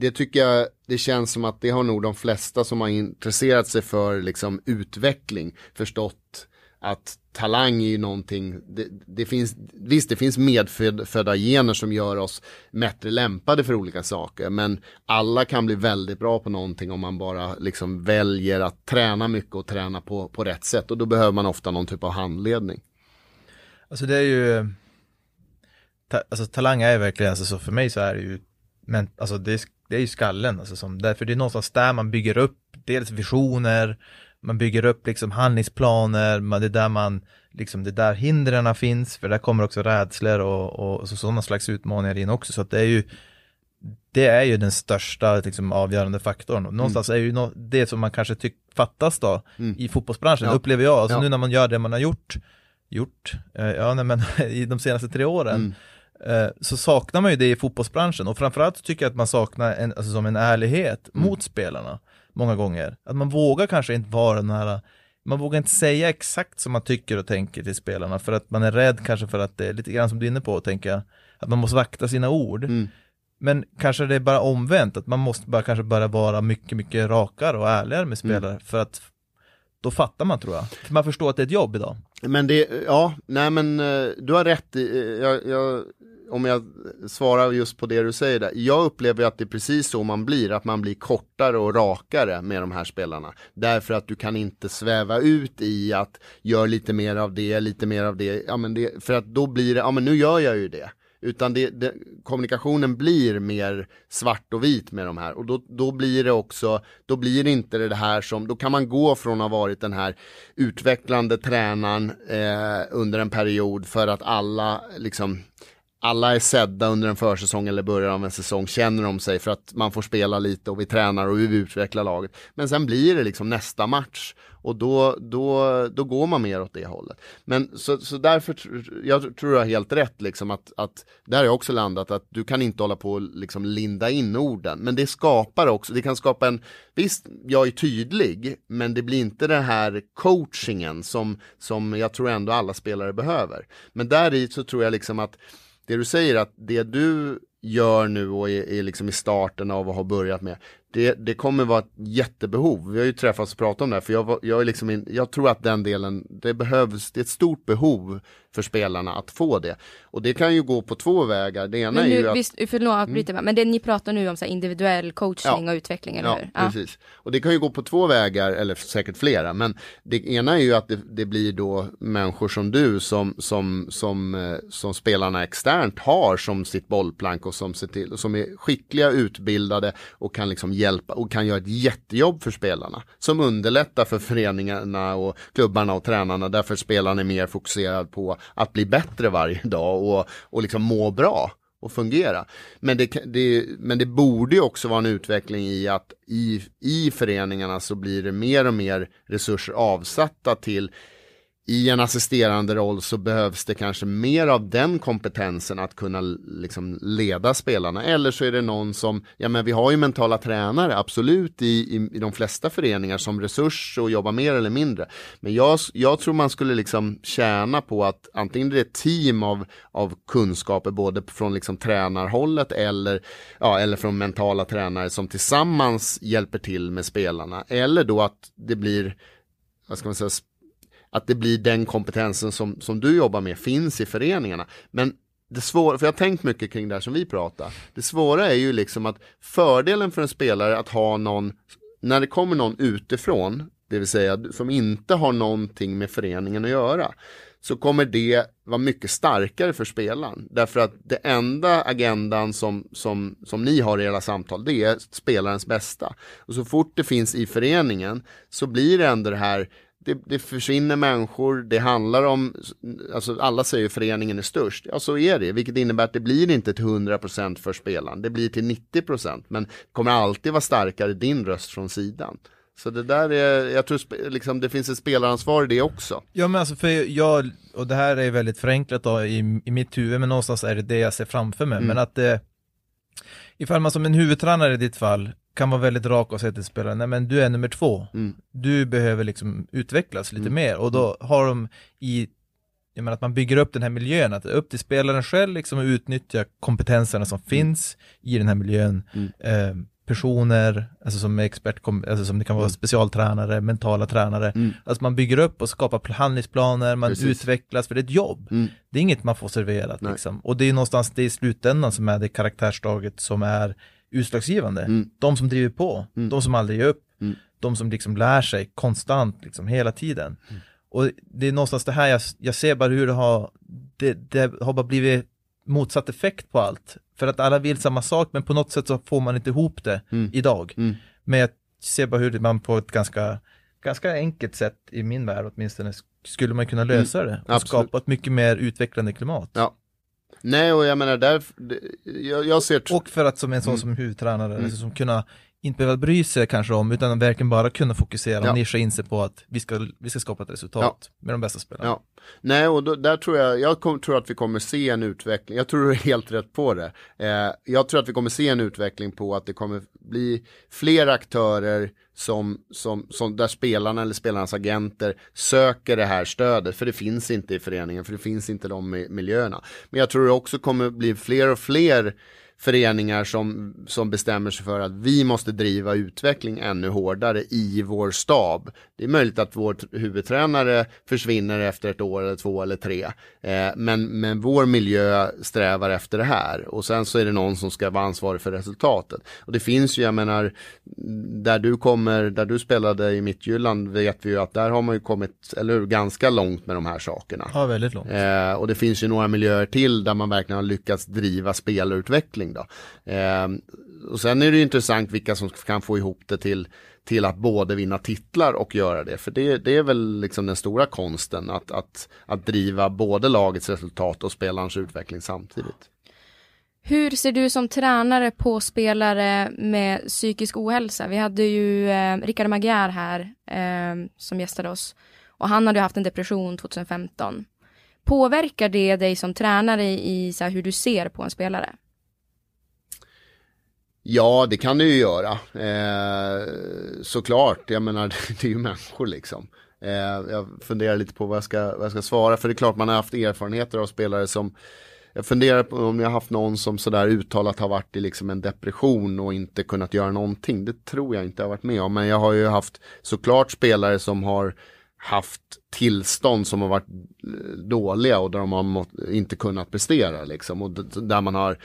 det tycker jag, det känns som att det har nog de flesta som har intresserat sig för liksom utveckling förstått att talang är ju någonting, det, det, finns, visst det finns medfödda gener som gör oss bättre lämpade för olika saker, men alla kan bli väldigt bra på någonting om man bara liksom väljer att träna mycket och träna på, på rätt sätt och då behöver man ofta någon typ av handledning. Alltså det är ju, ta, alltså talang är verkligen, alltså så för mig så är det ju, men alltså det är, det är ju skallen, alltså som, därför det är någonstans där man bygger upp dels visioner, man bygger upp liksom handlingsplaner, man, det är där man, liksom det där hindren finns, för där kommer också rädslor och, och så, sådana slags utmaningar in också, så att det är ju det är ju den största liksom, avgörande faktorn. Någonstans mm. är ju no det som man kanske tycker fattas då mm. i fotbollsbranschen, ja. upplever jag. Alltså ja. nu när man gör det man har gjort, gjort, eh, ja nej, men i de senaste tre åren, mm. eh, så saknar man ju det i fotbollsbranschen. Och framförallt tycker jag att man saknar en, alltså, som en ärlighet mm. mot spelarna många gånger. Att man vågar kanske inte vara den här man vågar inte säga exakt som man tycker och tänker till spelarna för att man är rädd kanske för att det är lite grann som du är inne på, tänka att man måste vakta sina ord. Mm. Men kanske det är bara omvänt, att man måste bara kanske bara vara mycket, mycket rakare och ärligare med spelare mm. för att då fattar man tror jag. För man förstår att det är ett jobb idag. Men det, ja, nej men eh, du har rätt eh, jag, jag om jag svarar just på det du säger där. Jag upplever att det är precis så man blir, att man blir kortare och rakare med de här spelarna. Därför att du kan inte sväva ut i att gör lite mer av det, lite mer av det. Ja, men det för att då blir det, ja men nu gör jag ju det. Utan det, det, kommunikationen blir mer svart och vit med de här och då, då blir det också, då blir det inte det här som, då kan man gå från att ha varit den här utvecklande tränaren eh, under en period för att alla liksom alla är sedda under en försäsong eller början av en säsong, känner de sig för att man får spela lite och vi tränar och vi utvecklar laget. Men sen blir det liksom nästa match och då, då, då går man mer åt det hållet. Men så, så därför, jag tror jag har helt rätt liksom att, att där har jag också landat att du kan inte hålla på och liksom linda in orden. Men det skapar också, det kan skapa en, visst jag är tydlig, men det blir inte den här coachingen som, som jag tror ändå alla spelare behöver. Men där i så tror jag liksom att det du säger att det du gör nu och är, är liksom i starten av att ha börjat med det, det kommer vara ett jättebehov. Vi har ju träffats och pratat om det här, för jag, jag, är liksom in, jag tror att den delen, det behövs, det är ett stort behov för spelarna att få det. Och det kan ju gå på två vägar. Det ena men nu, är ju att... Visst, förlåt, avbryter mm. men det ni pratar nu om så individuell coaching ja. och utveckling, eller ja, hur? Ja, precis. Och det kan ju gå på två vägar, eller säkert flera, men det ena är ju att det, det blir då människor som du som, som, som, eh, som spelarna externt har som sitt bollplank och som ser till, som är skickliga, utbildade och kan liksom hjälpa och kan göra ett jättejobb för spelarna. Som underlättar för föreningarna och klubbarna och tränarna därför spelarna är mer fokuserad på att bli bättre varje dag och, och liksom må bra och fungera. Men det, det, men det borde ju också vara en utveckling i att i, i föreningarna så blir det mer och mer resurser avsatta till i en assisterande roll så behövs det kanske mer av den kompetensen att kunna liksom leda spelarna. Eller så är det någon som, ja men vi har ju mentala tränare absolut i, i, i de flesta föreningar som resurs och jobbar mer eller mindre. Men jag, jag tror man skulle liksom tjäna på att antingen det är ett team av, av kunskaper både från liksom tränarhållet eller, ja, eller från mentala tränare som tillsammans hjälper till med spelarna. Eller då att det blir vad ska man säga, att det blir den kompetensen som, som du jobbar med finns i föreningarna. Men det svåra, för jag har tänkt mycket kring det här som vi pratar. Det svåra är ju liksom att fördelen för en spelare att ha någon, när det kommer någon utifrån, det vill säga som inte har någonting med föreningen att göra, så kommer det vara mycket starkare för spelaren. Därför att det enda agendan som, som, som ni har i era samtal, det är spelarens bästa. Och så fort det finns i föreningen så blir det ändå det här det, det försvinner människor, det handlar om, alltså alla säger ju föreningen är störst, ja så är det, vilket innebär att det blir inte till 100% för spelaren, det blir till 90% men kommer alltid vara starkare din röst från sidan. Så det där är, jag tror liksom det finns ett spelaransvar i det också. Ja men alltså för jag, och det här är väldigt förenklat då i, i mitt huvud, men någonstans är det det jag ser framför mig, mm. men att det, ifall man som en huvudtränare i ditt fall kan vara väldigt rak och säga till spelaren, nej men du är nummer två. Mm. Du behöver liksom utvecklas lite mm. mer och då mm. har de i jag menar att man bygger upp den här miljön, att upp till spelaren själv liksom att utnyttja kompetenserna som mm. finns i den här miljön. Mm. Eh, personer, alltså som expert, alltså som det kan vara mm. specialtränare, mentala tränare. Mm. Alltså man bygger upp och skapar handlingsplaner, man Precis. utvecklas, för det är ett jobb. Mm. Det är inget man får serverat liksom. Och det är någonstans det i slutändan som är det karaktärsdraget som är utslagsgivande. Mm. De som driver på, mm. de som aldrig ger upp, mm. de som liksom lär sig konstant, liksom hela tiden. Mm. Och det är någonstans det här jag, jag ser bara hur det har, det, det har bara blivit motsatt effekt på allt. För att alla vill samma sak, men på något sätt så får man inte ihop det mm. idag. Mm. Men jag ser bara hur man på ett ganska, ganska enkelt sätt, i min värld åtminstone, skulle man kunna lösa det och Absolut. skapa ett mycket mer utvecklande klimat. Ja, Nej, och jag menar där, jag, jag ser... Och för att som en sån mm. som huvudtränare, mm. alltså, som kunna inte behöva bry sig kanske om, utan verkligen bara kunna fokusera och nischa in sig på att vi ska, vi ska skapa ett resultat ja. med de bästa spelarna. Ja. Nej, och då, där tror jag, jag kom, tror att vi kommer se en utveckling, jag tror du är helt rätt på det. Eh, jag tror att vi kommer se en utveckling på att det kommer bli fler aktörer som, som, som där spelarna eller spelarnas agenter söker det här stödet, för det finns inte i föreningen, för det finns inte de miljöerna. Men jag tror det också kommer bli fler och fler föreningar som, som bestämmer sig för att vi måste driva utveckling ännu hårdare i vår stab. Det är möjligt att vår huvudtränare försvinner efter ett år eller två eller tre. Eh, men, men vår miljö strävar efter det här och sen så är det någon som ska vara ansvarig för resultatet. Och det finns ju, jag menar, där du kommer, där du spelade i Mittjylland vet vi ju att där har man ju kommit, eller hur, ganska långt med de här sakerna. Ja, väldigt långt. Eh, och det finns ju några miljöer till där man verkligen har lyckats driva spelarutveckling då. Eh, och sen är det ju intressant vilka som kan få ihop det till till att både vinna titlar och göra det. För det, det är väl liksom den stora konsten att, att, att driva både lagets resultat och spelarens utveckling samtidigt. Hur ser du som tränare på spelare med psykisk ohälsa? Vi hade ju eh, Rickard Magyar här eh, som gästade oss och han hade haft en depression 2015. Påverkar det dig som tränare i, i så här, hur du ser på en spelare? Ja, det kan det ju göra. Eh, såklart, jag menar det är ju människor liksom. Eh, jag funderar lite på vad jag, ska, vad jag ska svara, för det är klart man har haft erfarenheter av spelare som jag funderar på om jag har haft någon som sådär uttalat har varit i liksom en depression och inte kunnat göra någonting. Det tror jag inte jag har varit med om, men jag har ju haft såklart spelare som har haft tillstånd som har varit eh, dåliga och där de har inte kunnat prestera liksom. Och där man har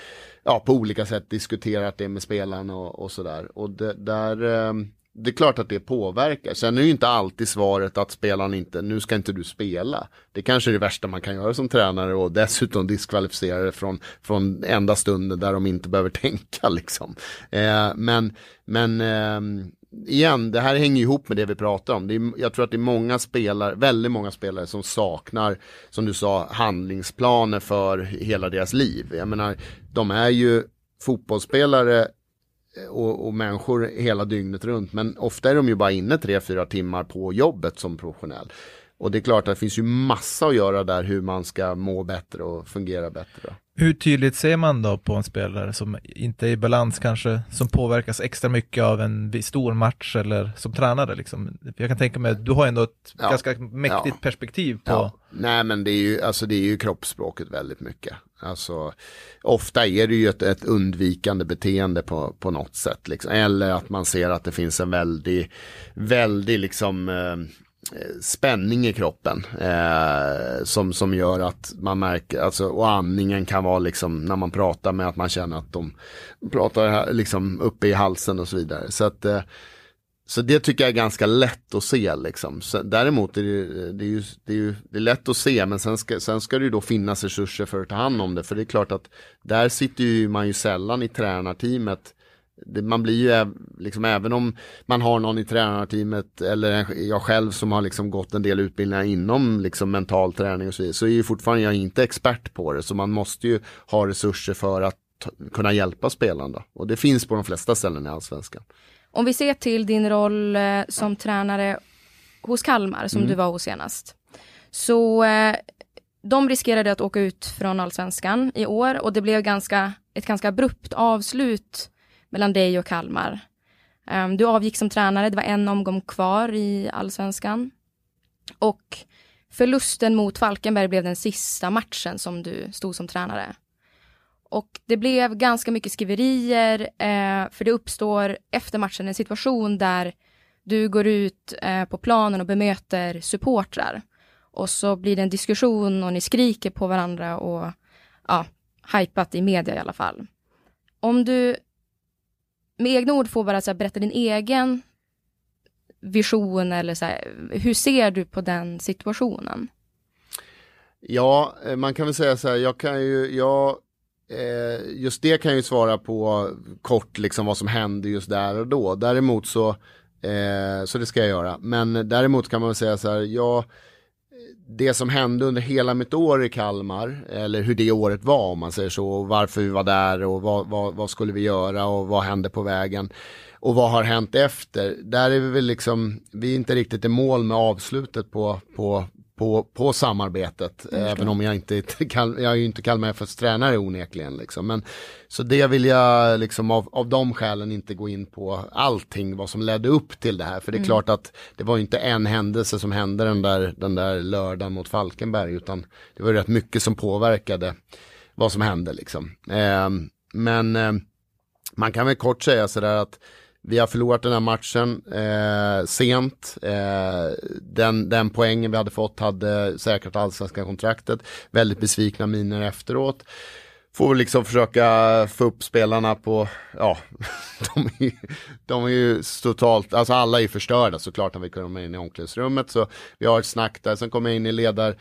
ja, på olika sätt diskuterat det med spelarna och, och sådär. Och det, där, ehm, det är klart att det påverkar. Sen är det ju inte alltid svaret att spelaren inte, nu ska inte du spela. Det kanske är det värsta man kan göra som tränare och dessutom diskvalificera det från, från enda stunden där de inte behöver tänka liksom. Eh, men, men eh, igen, det här hänger ihop med det vi pratar om. Det är, jag tror att det är många spelare, väldigt många spelare som saknar, som du sa, handlingsplaner för hela deras liv. Jag menar, de är ju fotbollsspelare eh, och, och, människor hela dygnet runt. Men ofta är de ju bara inne tre, fyra timmar på jobbet som professionell. Och det är klart att det finns ju massa att göra där hur man ska må bättre och fungera bättre. Hur tydligt ser man då på en spelare som inte är i balans kanske, som påverkas extra mycket av en stor match eller som tränare liksom? Jag kan tänka mig, du har ändå ett ja. ganska mäktigt ja. perspektiv på... Ja. Nej men det är ju, alltså det är ju kroppsspråket väldigt mycket. Alltså, ofta är det ju ett, ett undvikande beteende på, på något sätt. Liksom. Eller att man ser att det finns en väldig, väldig liksom eh, Eh, spänning i kroppen eh, som, som gör att man märker, alltså, och andningen kan vara liksom när man pratar med att man känner att de pratar liksom uppe i halsen och så vidare. Så att eh, så det tycker jag är ganska lätt att se liksom. Så, däremot är det, eh, det, är ju, det, är ju, det är lätt att se men sen ska, sen ska det ju då finnas resurser för att ta hand om det. För det är klart att där sitter ju man ju sällan i tränarteamet det, man blir ju liksom även om man har någon i tränarteamet eller jag själv som har liksom gått en del utbildningar inom liksom mental träning och så vidare så är ju fortfarande jag inte expert på det så man måste ju ha resurser för att kunna hjälpa spelarna och det finns på de flesta ställen i allsvenskan. Om vi ser till din roll eh, som tränare hos Kalmar som mm. du var hos senast. Så eh, de riskerade att åka ut från allsvenskan i år och det blev ganska, ett ganska abrupt avslut mellan dig och Kalmar. Um, du avgick som tränare, det var en omgång kvar i allsvenskan. Och förlusten mot Falkenberg blev den sista matchen som du stod som tränare. Och det blev ganska mycket skriverier, eh, för det uppstår efter matchen en situation där du går ut eh, på planen och bemöter supportrar. Och så blir det en diskussion och ni skriker på varandra och ja, hajpat i media i alla fall. Om du med egna ord får bara så här, berätta din egen vision eller så här, hur ser du på den situationen? Ja, eh, man kan väl säga så här, jag kan ju, jag, eh, just det kan jag ju svara på kort liksom vad som hände just där och då. Däremot så, eh, så det ska jag göra. Men däremot kan man väl säga så här, jag det som hände under hela mitt år i Kalmar, eller hur det året var om man säger så, och varför vi var där och vad, vad, vad, skulle vi göra och vad hände på vägen. Och vad har hänt efter? Där är vi väl liksom, vi är inte riktigt i mål med avslutet på, på, på, på samarbetet. Även om jag inte, jag är ju inte Kalmar FFs tränare onekligen. Liksom. Men, så det vill jag liksom av, av de skälen inte gå in på allting vad som ledde upp till det här. För det är mm. klart att det var inte en händelse som hände den där, den där lördagen mot Falkenberg. Utan det var rätt mycket som påverkade vad som hände liksom. Eh, men eh, man kan väl kort säga sådär att vi har förlorat den här matchen eh, sent. Eh, den, den poängen vi hade fått hade säkrat allsvenska kontraktet. Väldigt besvikna miner efteråt. Får vi liksom försöka få upp spelarna på, ja, de är, ju, de är ju totalt, alltså alla är förstörda såklart när vi kommer in i omklädningsrummet. Så vi har ett snack där, sen kommer jag in i ledar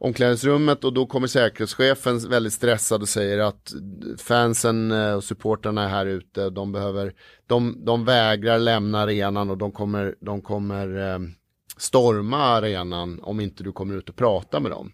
omklädningsrummet och då kommer säkerhetschefen väldigt stressad och säger att fansen eh, och supportrarna är här ute. De, behöver, de, de vägrar lämna arenan och de kommer, de kommer eh, storma arenan om inte du kommer ut och pratar med dem.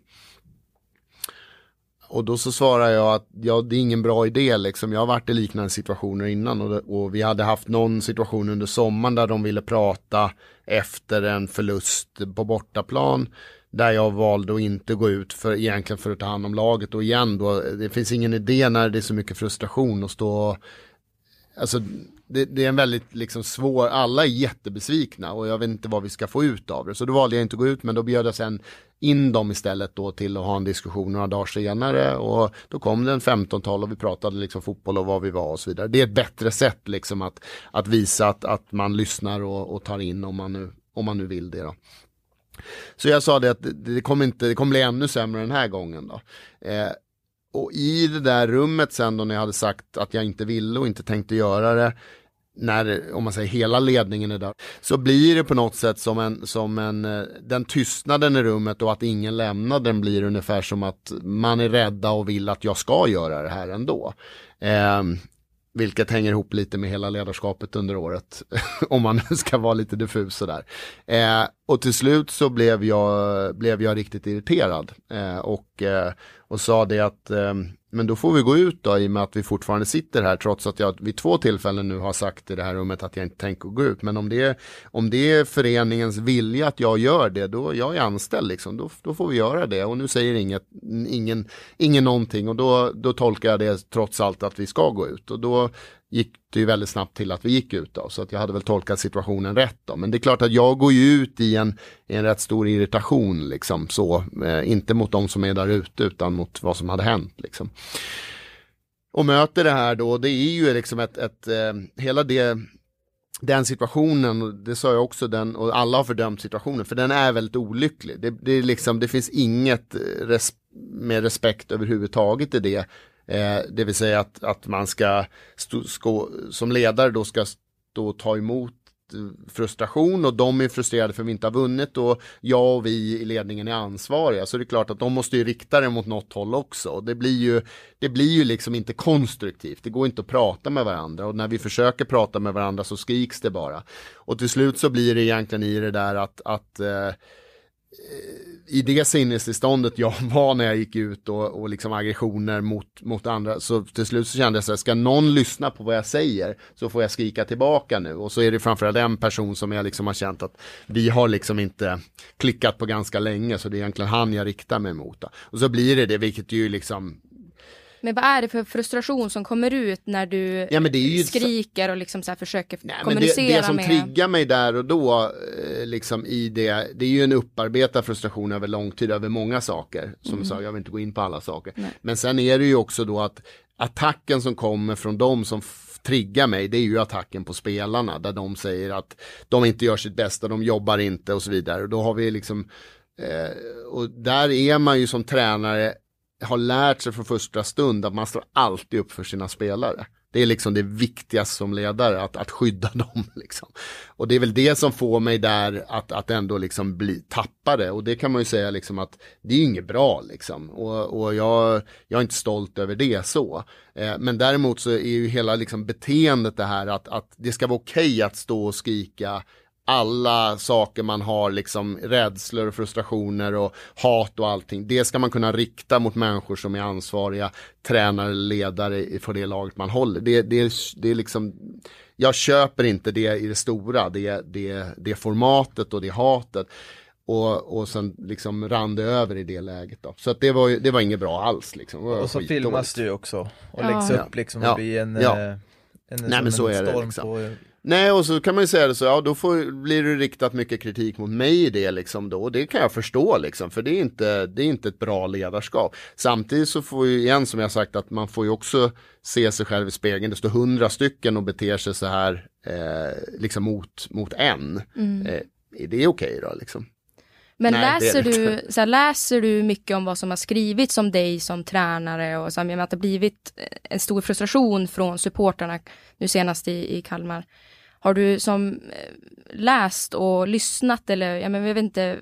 Och då så svarar jag att ja, det är ingen bra idé liksom. Jag har varit i liknande situationer innan och, och vi hade haft någon situation under sommaren där de ville prata efter en förlust på bortaplan där jag valde att inte gå ut för egentligen för att ta hand om laget och igen då, det finns ingen idé när det är så mycket frustration att stå Alltså det, det, är en väldigt liksom svår, alla är jättebesvikna och jag vet inte vad vi ska få ut av det. Så då valde jag inte att gå ut men då bjöd jag sen in dem istället då till att ha en diskussion några dagar senare och då kom det en 15-tal och vi pratade liksom fotboll och vad vi var och så vidare. Det är ett bättre sätt liksom att, att visa att, att man lyssnar och, och tar in om man nu, om man nu vill det. Då. Så jag sa det att det, kommer, inte, det kommer bli ännu sämre den här gången då. Eh, och i det där rummet sen då när jag hade sagt att jag inte ville och inte tänkte göra det när, om man säger hela ledningen är där, så blir det på något sätt som en, som en, eh, den tystnaden i rummet och att ingen lämnar den blir ungefär som att man är rädda och vill att jag ska göra det här ändå. Eh, vilket hänger ihop lite med hela ledarskapet under året. om man ska vara lite diffus sådär. Eh, och till slut så blev jag, blev jag riktigt irriterad. Eh, och, eh, och sa det att eh, men då får vi gå ut då i och med att vi fortfarande sitter här trots att jag vid två tillfällen nu har sagt i det här rummet att jag inte tänker gå ut. Men om det är, om det är föreningens vilja att jag gör det, då jag är anställd liksom, då, då får vi göra det. Och nu säger inget, ingen, ingen någonting och då, då tolkar jag det trots allt att vi ska gå ut. Och då gick det ju väldigt snabbt till att vi gick ut då, så att jag hade väl tolkat situationen rätt då. Men det är klart att jag går ju ut i en, i en rätt stor irritation liksom så, eh, inte mot de som är där ute utan mot vad som hade hänt liksom. Och möter det här då, det är ju liksom ett, ett eh, hela det den situationen, det sa jag också, den, och alla har fördömt situationen, för den är väldigt olycklig. Det, det, är liksom, det finns inget eh, res, med respekt överhuvudtaget i det Eh, det vill säga att, att man ska, stå, ska, som ledare då ska stå och ta emot eh, frustration och de är frustrerade för att vi inte har vunnit och jag och vi i ledningen är ansvariga. Så det är klart att de måste ju rikta det mot något håll också. Det blir ju, det blir ju liksom inte konstruktivt. Det går inte att prata med varandra och när vi försöker prata med varandra så skriks det bara. Och till slut så blir det egentligen i det där att, att eh, i det sinnestillståndet jag var när jag gick ut och, och liksom aggressioner mot, mot andra så till slut så kände jag så här, ska någon lyssna på vad jag säger så får jag skrika tillbaka nu och så är det framförallt en person som jag liksom har känt att vi har liksom inte klickat på ganska länge så det är egentligen han jag riktar mig mot. Och så blir det det vilket ju liksom men vad är det för frustration som kommer ut när du ja, skriker och liksom så försöker Nej, kommunicera det, det som med... triggar mig där och då, eh, liksom i det, det är ju en upparbetad frustration över lång tid, över många saker. Som mm. sa, jag vill inte gå in på alla saker. Nej. Men sen är det ju också då att attacken som kommer från dem som triggar mig, det är ju attacken på spelarna, där de säger att de inte gör sitt bästa, de jobbar inte och så vidare. Och då har vi liksom Eh, och där är man ju som tränare har lärt sig från första stund att man står alltid upp för sina spelare. Det är liksom det viktigaste som ledare, att, att skydda dem. Liksom. Och det är väl det som får mig där att, att ändå liksom bli tappade. Och det kan man ju säga liksom att det är inget bra liksom. Och, och jag, jag är inte stolt över det så. Eh, men däremot så är ju hela liksom beteendet det här att, att det ska vara okej okay att stå och skrika alla saker man har, liksom rädslor och frustrationer och hat och allting. Det ska man kunna rikta mot människor som är ansvariga, tränare, ledare för det laget man håller. Det, det, det är liksom, jag köper inte det i det stora, det, det, det formatet och det hatet. Och, och sen liksom rann det över i det läget då. Så att det var, det var inget bra alls liksom. Och så filmas det ju också och läggs ja. upp liksom och ja. blir en, ja. Eh, en, Nej men så är det liksom. på Nej, och så kan man ju säga det så, ja då får, blir det riktat mycket kritik mot mig i det liksom då. Och det kan jag förstå liksom, för det är inte, det är inte ett bra ledarskap. Samtidigt så får ju, igen som jag sagt, att man får ju också se sig själv i spegeln. Det står hundra stycken och beter sig så här, eh, liksom mot, mot en. Mm. Eh, är det okej okay då liksom? Men Nej, läser, du, så här, läser du mycket om vad som har skrivits om dig som tränare och så här, att det blivit en stor frustration från supporterna nu senast i, i Kalmar. Har du som eh, läst och lyssnat eller jag, men, jag vet inte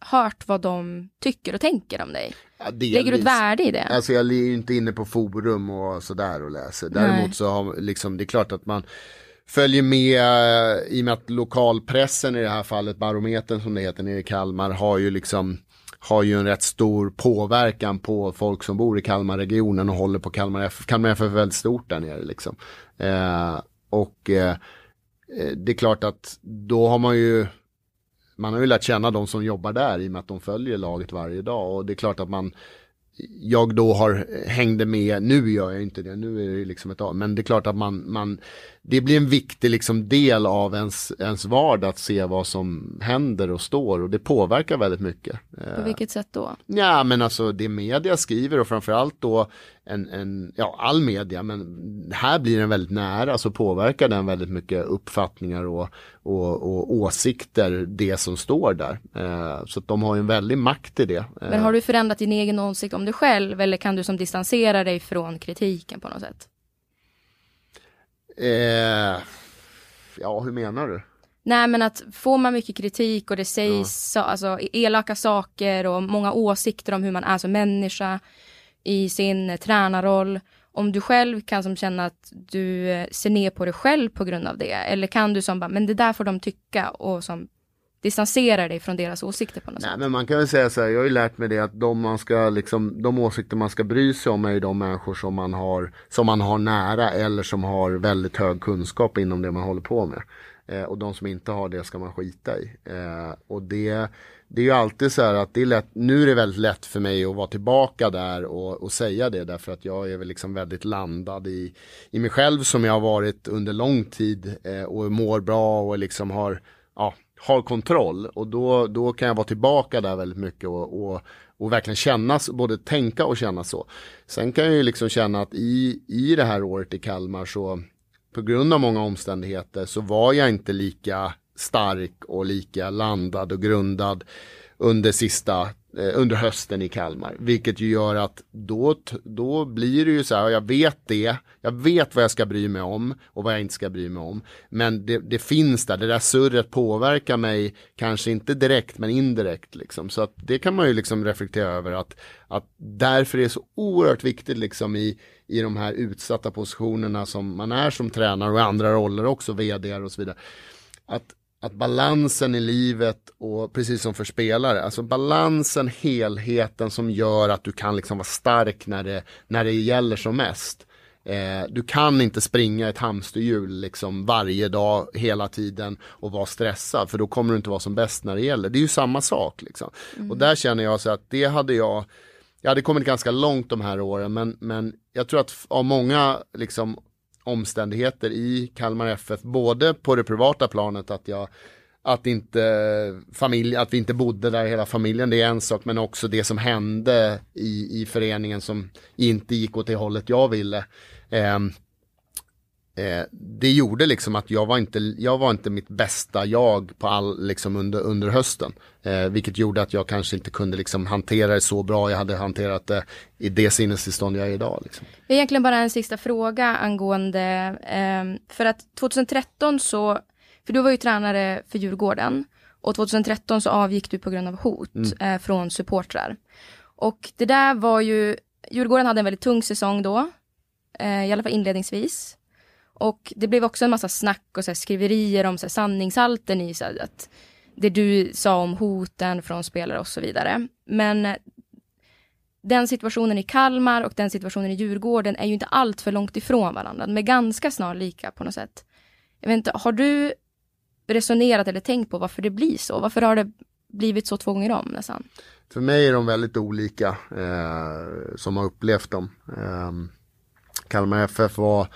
hört vad de tycker och tänker om dig? Ja, Lägger du ett värde i det? Alltså jag är ju inte inne på forum och sådär och läser. Däremot Nej. så har liksom, det är klart att man följer med eh, i och med att lokalpressen i det här fallet, Barometern som det heter nere i Kalmar, har ju liksom har ju en rätt stor påverkan på folk som bor i Kalmarregionen och håller på Kalmar FF. Kalmar FF är väldigt stort där nere liksom. Eh, och eh, eh, Eh, det är klart att då har man ju man har ju lärt känna de som jobbar där i och med att de följer laget varje dag. Och det är klart att man jag då har hängde med, nu gör jag inte det, nu är det liksom ett men det är klart att man, man det blir en viktig liksom del av ens, ens vardag att se vad som händer och står och det påverkar väldigt mycket. På vilket sätt då? Ja men alltså det media skriver och framförallt då en, en, ja all media men här blir den väldigt nära så påverkar den väldigt mycket uppfattningar och, och, och åsikter det som står där. Eh, så de har en väldig makt i det. Men har du förändrat din egen åsikt om dig själv eller kan du som distansera dig från kritiken på något sätt? Eh, ja, hur menar du? Nej men att får man mycket kritik och det sägs ja. så, alltså, elaka saker och många åsikter om hur man är som människa i sin eh, tränarroll. Om du själv kan som känna att du eh, ser ner på dig själv på grund av det. Eller kan du som bara, men det där får de tycka och som distanserar dig från deras åsikter på något Nej, sätt. Men man kan väl säga så här, jag har ju lärt mig det att de, man ska, liksom, de åsikter man ska bry sig om är ju de människor som man, har, som man har nära eller som har väldigt hög kunskap inom det man håller på med. Eh, och de som inte har det ska man skita i. Eh, och det, det är ju alltid så här att det är lätt, nu är det väldigt lätt för mig att vara tillbaka där och, och säga det därför att jag är väl liksom väldigt landad i, i mig själv som jag har varit under lång tid eh, och mår bra och liksom har ja, har kontroll och då, då kan jag vara tillbaka där väldigt mycket och, och, och verkligen känna, både tänka och känna så. Sen kan jag ju liksom känna att i, i det här året i Kalmar så på grund av många omständigheter så var jag inte lika stark och lika landad och grundad under sista Eh, under hösten i Kalmar. Vilket ju gör att då, då blir det ju så här, jag vet det, jag vet vad jag ska bry mig om och vad jag inte ska bry mig om. Men det, det finns där, det där surret påverkar mig, kanske inte direkt men indirekt. Liksom. Så att det kan man ju liksom reflektera över att, att därför är det så oerhört viktigt liksom i, i de här utsatta positionerna som man är som tränare och i andra roller också, vd och så vidare. Att att balansen i livet och precis som för spelare, alltså balansen, helheten som gör att du kan liksom vara stark när det, när det gäller som mest. Eh, du kan inte springa ett hamsterhjul liksom varje dag hela tiden och vara stressad för då kommer du inte vara som bäst när det gäller. Det är ju samma sak liksom. Mm. Och där känner jag så att det hade jag jag hade kommit ganska långt de här åren men, men jag tror att av många liksom omständigheter i Kalmar FF, både på det privata planet att jag att inte familj, att vi inte bodde där hela familjen, det är en sak, men också det som hände i, i föreningen som inte gick åt det hållet jag ville. Eh, eh, det gjorde liksom att jag var inte, jag var inte mitt bästa jag på all, liksom under, under hösten. Eh, vilket gjorde att jag kanske inte kunde liksom hantera det så bra jag hade hanterat det i det sinnestillstånd jag är idag. Liksom. Egentligen bara en sista fråga angående, eh, för att 2013 så, för du var ju tränare för Djurgården och 2013 så avgick du på grund av hot mm. eh, från supportrar. Och det där var ju, Djurgården hade en väldigt tung säsong då, eh, i alla fall inledningsvis. Och det blev också en massa snack och så skriverier om så här, sanningshalten i så här, att det du sa om hoten från spelare och så vidare. Men eh, den situationen i Kalmar och den situationen i Djurgården är ju inte allt för långt ifrån varandra. De är ganska snarlika på något sätt. Jag vet inte, har du resonerat eller tänkt på varför det blir så? Varför har det blivit så två gånger om nästan? För mig är de väldigt olika eh, som har upplevt dem. Eh, Kalmar FF var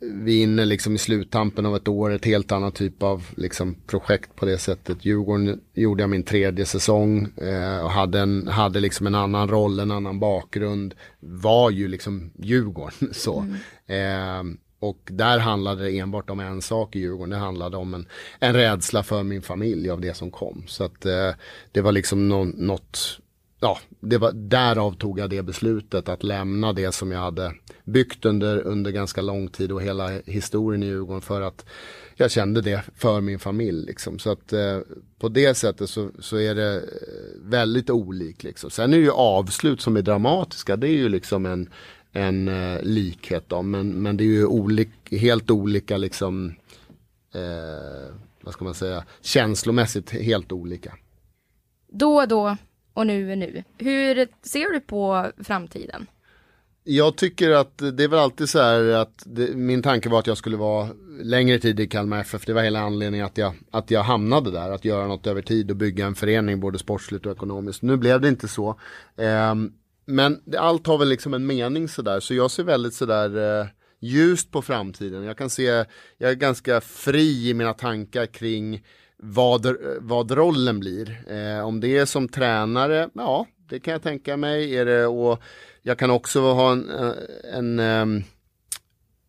vi är inne liksom i sluttampen av ett år, ett helt annat typ av liksom projekt på det sättet. Djurgården gjorde jag min tredje säsong eh, och hade, en, hade liksom en annan roll, en annan bakgrund. Var ju liksom Djurgården så. Mm. Eh, och där handlade det enbart om en sak i Djurgården. Det handlade om en, en rädsla för min familj av det som kom. Så att eh, det var liksom no, något ja, det var, därav tog jag det beslutet att lämna det som jag hade byggt under, under ganska lång tid och hela historien i Djurgården för att jag kände det för min familj. Liksom. Så att eh, på det sättet så, så är det eh, väldigt olikt. Liksom. Sen är det ju avslut som är dramatiska. Det är ju liksom en, en eh, likhet då. Men, men det är ju olik, helt olika liksom, eh, vad ska man säga, känslomässigt helt olika. Då och då och nu är nu. Hur ser du på framtiden? Jag tycker att det är väl alltid så här att det, min tanke var att jag skulle vara längre tid i Kalmar FF. Det var hela anledningen att jag, att jag hamnade där. Att göra något över tid och bygga en förening både sportsligt och ekonomiskt. Nu blev det inte så. Eh, men allt har väl liksom en mening sådär. Så jag ser väldigt sådär eh, ljust på framtiden. Jag kan se, jag är ganska fri i mina tankar kring vad, eh, vad rollen blir. Eh, om det är som tränare, ja det kan jag tänka mig. Är det, och jag kan också ha en, eh, en, en,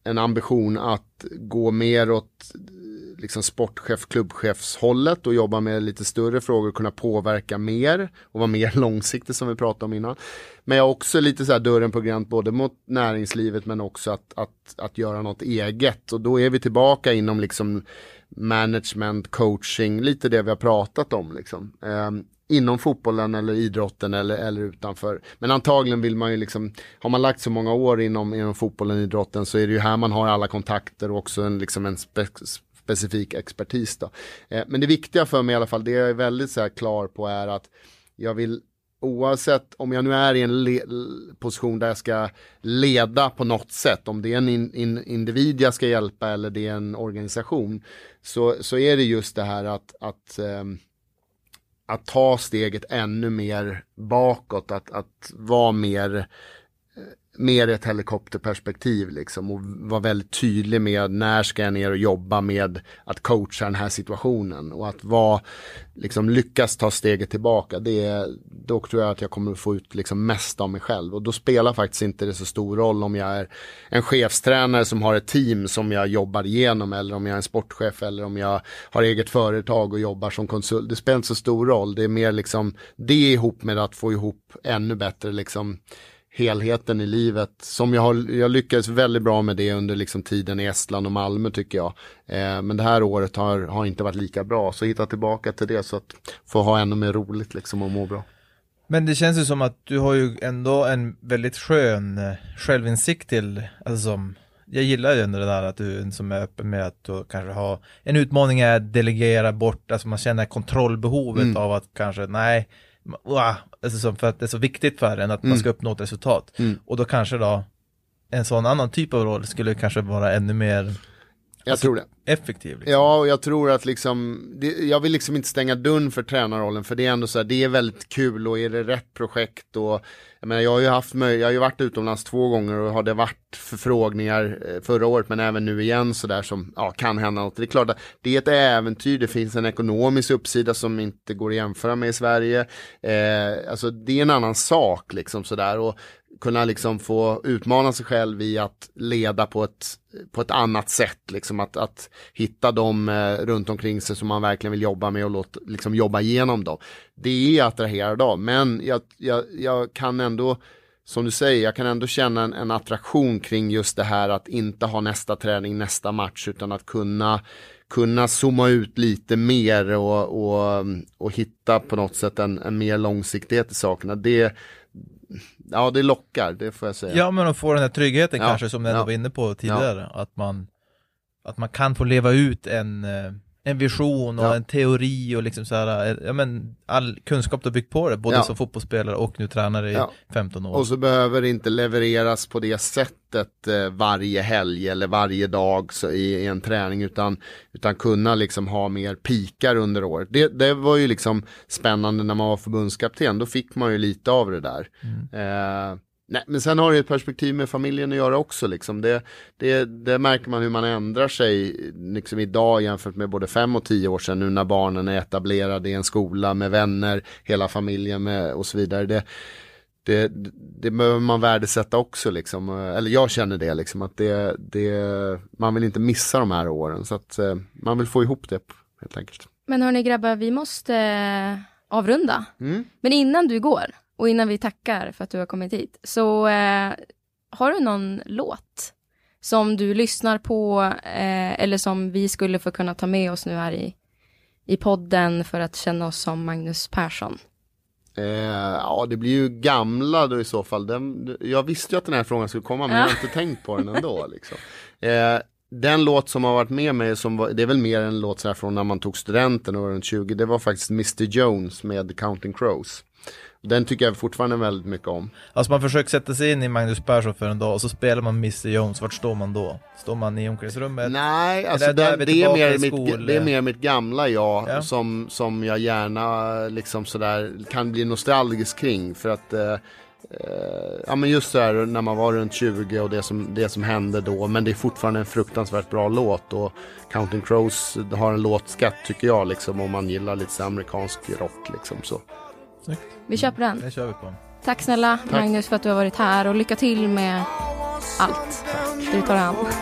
en ambition att gå mer åt liksom sportchef, klubbchefshållet och jobba med lite större frågor, kunna påverka mer och vara mer långsiktig som vi pratade om innan. Men jag har också lite så här dörren på gränt både mot näringslivet men också att, att, att göra något eget och då är vi tillbaka inom liksom management, coaching, lite det vi har pratat om liksom. Eh, inom fotbollen eller idrotten eller, eller utanför. Men antagligen vill man ju liksom, har man lagt så många år inom, inom fotbollen och idrotten så är det ju här man har alla kontakter och också en, liksom en spe, specifik expertis då. Eh, men det viktiga för mig i alla fall, det jag är väldigt så här klar på är att jag vill oavsett om jag nu är i en position där jag ska leda på något sätt, om det är en in, in, individ jag ska hjälpa eller det är en organisation, så, så är det just det här att, att, eh, att ta steget ännu mer bakåt, att, att vara mer mer ett helikopterperspektiv liksom och vara väldigt tydlig med när ska jag ner och jobba med att coacha den här situationen och att vara, liksom lyckas ta steget tillbaka. Det då tror jag att jag kommer att få ut liksom mest av mig själv och då spelar faktiskt inte det så stor roll om jag är en chefstränare som har ett team som jag jobbar igenom eller om jag är en sportchef eller om jag har eget företag och jobbar som konsult. Det spelar inte så stor roll. Det är mer liksom det ihop med att få ihop ännu bättre liksom helheten i livet. Som jag, har, jag lyckades väldigt bra med det under liksom tiden i Estland och Malmö tycker jag. Eh, men det här året har, har inte varit lika bra. Så hitta tillbaka till det så att få ha ännu mer roligt liksom och må bra. Men det känns ju som att du har ju ändå en väldigt skön eh, självinsikt till, alltså som jag gillar ju ändå det där att du som är öppen med att du kanske har en utmaning är att delegera bort, alltså man känner kontrollbehovet mm. av att kanske nej, alltså för att det är så viktigt för en att mm. man ska uppnå ett resultat. Mm. Och då kanske då en sån annan typ av roll skulle kanske vara ännu mer jag alltså, tror det. Effektiv. Liksom. Ja, och jag tror att liksom, det, jag vill liksom inte stänga dörren för tränarrollen för det är ändå så här, det är väldigt kul och är det rätt projekt och jag menar jag har ju haft jag har ju varit utomlands två gånger och har det varit förfrågningar eh, förra året men även nu igen så där som ja, kan hända något. Det är klart att det är ett äventyr, det finns en ekonomisk uppsida som inte går att jämföra med i Sverige. Eh, alltså det är en annan sak liksom sådär och kunna liksom få utmana sig själv i att leda på ett, på ett annat sätt. Liksom att, att hitta dem eh, runt omkring sig som man verkligen vill jobba med och låt, liksom jobba igenom dem. Det är attraherande, av, men jag, jag, jag kan ändå som du säger, jag kan ändå känna en, en, attraktion kring just det här att inte ha nästa träning, nästa match, utan att kunna, kunna zooma ut lite mer och, och, och hitta på något sätt en, en mer långsiktighet i sakerna. Det, ja det lockar, det får jag säga. Ja men att få den här tryggheten ja. kanske som du ja. var inne på tidigare, att, man, att man kan få leva ut en eh, en vision och ja. en teori och liksom så här, ja men all kunskap du byggt på det, både ja. som fotbollsspelare och nu tränare i ja. 15 år. Och så behöver det inte levereras på det sättet eh, varje helg eller varje dag så, i, i, en träning utan, utan kunna liksom ha mer pikar under året. Det, det var ju liksom spännande när man var förbundskapten, då fick man ju lite av det där. Mm. Eh, Nej, men sen har det ett perspektiv med familjen att göra också. Liksom. Det, det, det märker man hur man ändrar sig liksom idag jämfört med både fem och tio år sedan. Nu när barnen är etablerade i en skola med vänner, hela familjen med, och så vidare. Det, det, det behöver man värdesätta också. Liksom. Eller jag känner det, liksom, att det, det, man vill inte missa de här åren. Så att eh, man vill få ihop det helt enkelt. Men hörni grabbar, vi måste eh, avrunda. Mm. Men innan du går och innan vi tackar för att du har kommit hit så eh, har du någon låt som du lyssnar på eh, eller som vi skulle få kunna ta med oss nu här i, i podden för att känna oss som Magnus Persson? Eh, ja, det blir ju gamla då i så fall. Den, jag visste ju att den här frågan skulle komma men Ja. jag har inte tänkt på den ändå. Liksom. Eh, den låt som har varit med mig, som var, det är väl mer en låt så här från när man tog studenten och var runt 20, det var faktiskt Mr Jones med Counting Crows. Den tycker jag fortfarande väldigt mycket om. Alltså man försöker sätta sig in i Magnus Persson för en dag och så spelar man Mr Jones, vart står man då? Står man i omklädningsrummet? Nej, alltså Eller är det, är mer mitt, det är mer mitt gamla jag Ja. som, som jag gärna liksom sådär kan bli nostalgisk kring. För att eh, eh, ja men just så här när man var runt 20 och det som, det som hände då. Men det är fortfarande en fruktansvärt bra låt. Och Counting Crows har en låtskatt tycker jag liksom. Om man gillar lite amerikansk rock liksom så. Snyggt, Vi köper den. det kör vi på. Tack snälla Magnus för att du har varit här och lycka till med allt du tar an. Almost